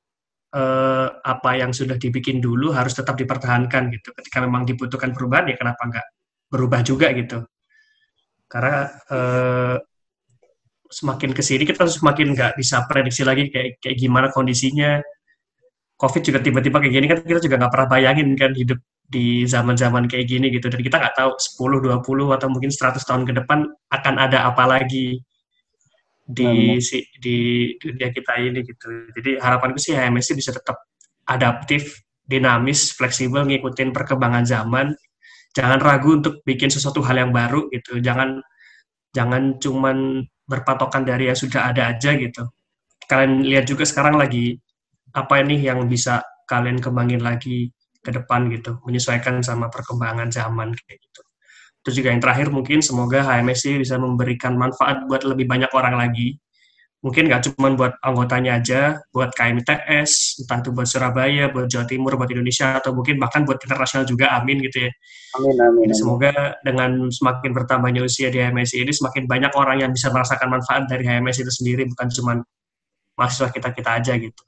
eh, apa yang sudah dibikin dulu harus tetap dipertahankan gitu. Ketika memang dibutuhkan perubahan ya kenapa nggak berubah juga gitu. Karena eh, semakin ke sini kita semakin nggak bisa prediksi lagi kayak kayak gimana kondisinya. Covid juga tiba-tiba kayak gini kan kita juga nggak pernah bayangin kan hidup di zaman-zaman kayak gini gitu dan kita nggak tahu 10, 20 atau mungkin 100 tahun ke depan akan ada apa lagi di si, di dunia kita ini gitu. Jadi harapanku sih HMSI bisa tetap adaptif, dinamis, fleksibel, ngikutin perkembangan zaman. Jangan ragu untuk bikin sesuatu hal yang baru gitu. Jangan jangan cuman berpatokan dari yang sudah ada aja gitu. Kalian lihat juga sekarang lagi apa ini yang bisa kalian kembangin lagi ke depan gitu, menyesuaikan sama perkembangan zaman kayak gitu. Terus juga yang terakhir mungkin semoga HMSI bisa memberikan manfaat buat lebih banyak orang lagi. Mungkin nggak cuma buat anggotanya aja, buat KMTS, entah itu buat Surabaya, buat Jawa Timur, buat Indonesia, atau mungkin bahkan buat internasional juga, amin gitu ya. Amin, amin. Jadi semoga dengan semakin bertambahnya usia di HMSI ini, semakin banyak orang yang bisa merasakan manfaat dari HMSI itu sendiri, bukan cuma mahasiswa kita-kita aja gitu.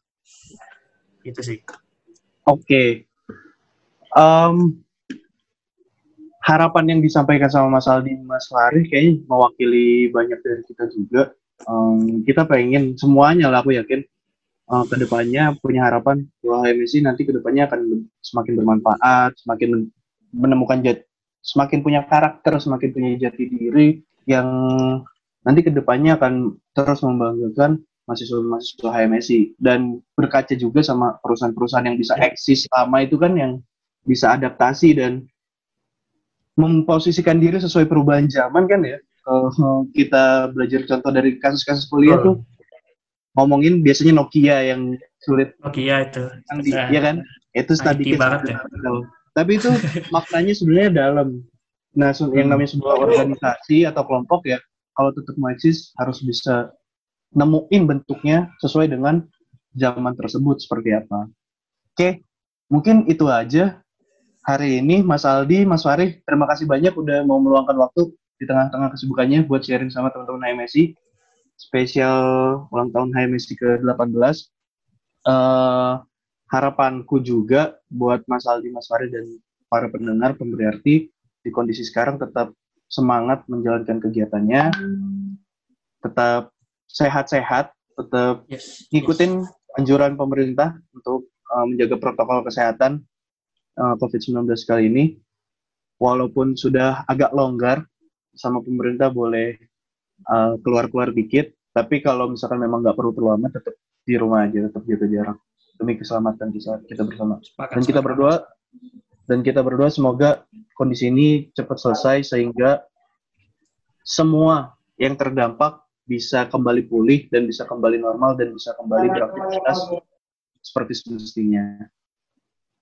Itu sih. Oke. Okay. Um, harapan yang disampaikan sama Mas Aldi Mas Fahri kayaknya mewakili banyak dari kita juga. Um, kita pengen semuanya lah aku yakin. Uh, ke depannya punya harapan bahwa HMSI nanti ke depannya akan semakin bermanfaat, semakin menemukan jat, semakin punya karakter, semakin punya jati diri yang nanti ke depannya akan terus membanggakan mahasiswa-mahasiswa HMSI dan berkaca juga sama perusahaan-perusahaan yang bisa eksis selama itu kan yang bisa adaptasi dan memposisikan diri sesuai perubahan zaman kan ya. Kalau kita belajar contoh dari kasus-kasus kuliah tuh ngomongin biasanya Nokia yang sulit. Nokia itu. Nanti, nah, ya kan? Itu tadi banget ya. Tapi itu maknanya sebenarnya dalam. Nah, hmm. yang namanya sebuah organisasi atau kelompok ya, kalau tetap mau eksis harus bisa nemuin bentuknya sesuai dengan zaman tersebut seperti apa. Oke, mungkin itu aja hari ini Mas Aldi, Mas Farid, terima kasih banyak udah mau meluangkan waktu di tengah-tengah kesibukannya buat sharing sama teman-teman HMSI. Spesial ulang tahun HMSI ke-18. Uh, harapanku juga buat Mas Aldi, Mas Farid, dan para pendengar, pemberi arti, di kondisi sekarang tetap semangat menjalankan kegiatannya, tetap sehat-sehat, tetap Yes. ngikutin anjuran pemerintah untuk uh, menjaga protokol kesehatan uh, COVID-19 kali ini. Walaupun sudah agak longgar, sama pemerintah boleh uh, keluar-keluar dikit, tapi kalau misalkan memang nggak perlu terlalu lama, tetap di rumah aja, tetap jaga jarak demi keselamatan kita, kita bersama. Sepakat, Dan kita berdoa dan kita berdoa semoga kondisi ini cepat selesai sehingga semua yang terdampak bisa kembali pulih dan bisa kembali normal dan bisa kembali beraktivitas seperti semestinya.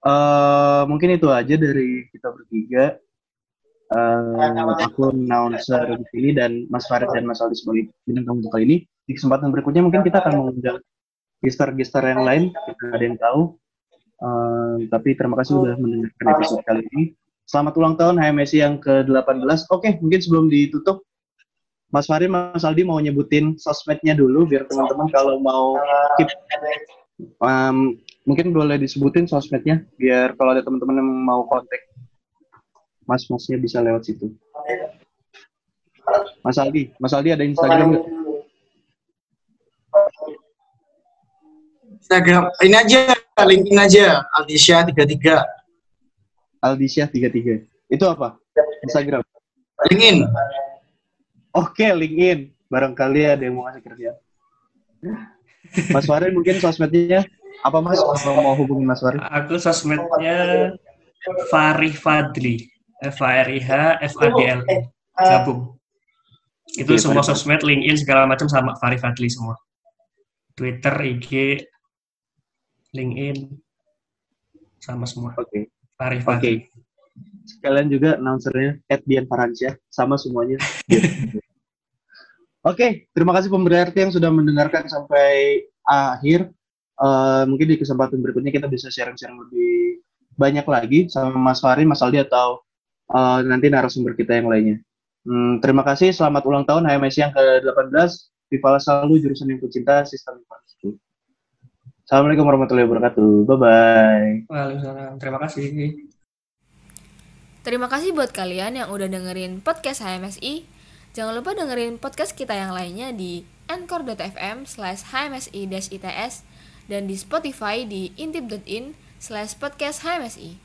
Eh, mungkin itu aja dari kita bertiga. Eh, aku announcer di sini dan Mas Farid dan Mas Aldi sebagai bintang tamu untuk kali ini. Di kesempatan berikutnya mungkin kita akan mengundang gestar-gestar yang lain, kita ada yang tahu. Eh, tapi terima kasih sudah mendengarkan episode kali ini. Selamat ulang tahun HMSI yang ke-18. Oke, mungkin sebelum ditutup, Mas Farid, Mas Aldi mau nyebutin sosmednya dulu biar teman-teman kalau mau keep um, mungkin boleh disebutin sosmednya biar kalau ada teman-teman yang mau kontak mas-masnya bisa lewat situ. Mas Aldi, Mas Aldi ada Instagram nggak? Instagram ini aja linkin aja Aldisha 33 Aldisha 33. Itu apa? Instagram. linkin Oke, LinkedIn. Barangkali ada yang mau ngasih kerja. Mas Farid mungkin sosmednya apa Mas? Kalau mau hubungi Mas Farid? Aku sosmednya Farih Fadli. F A R I H F A D L I. Gabung. Itu Oke, semua Farih. sosmed, LinkedIn segala macam sama Farih Fadli semua. Twitter, IG, LinkedIn sama semua. Oke. Farih Oke. Fadli. Sekalian juga announcernya Ed Dian Paransyah sama semuanya. Oke, terima kasih pemerhati yang sudah mendengarkan sampai akhir. Eh, mungkin di kesempatan berikutnya kita bisa sharing-sharing lebih banyak lagi sama Mas Fahri, Mas Aldi atau eh, nanti narasumber kita yang lainnya. Hmm, terima kasih, selamat ulang tahun HMSI yang ke-18. Vivala selalu jurusan yang kucinta sistem informasi. Assalamualaikum warahmatullahi wabarakatuh. Bye-bye. Waalaikumsalam. Terima kasih. Terima kasih buat kalian yang udah dengerin podcast HMSI. Jangan lupa dengerin podcast kita yang lainnya di anchor.fm slash hmsi-its dan di Spotify di intip.in slash podcast HMSI.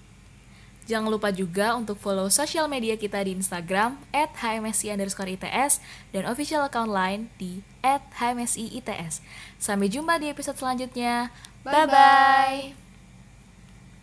Jangan lupa juga untuk follow sosial media kita di Instagram at underscore ITS dan official account lain di at. Sampai jumpa di episode selanjutnya. Bye-bye.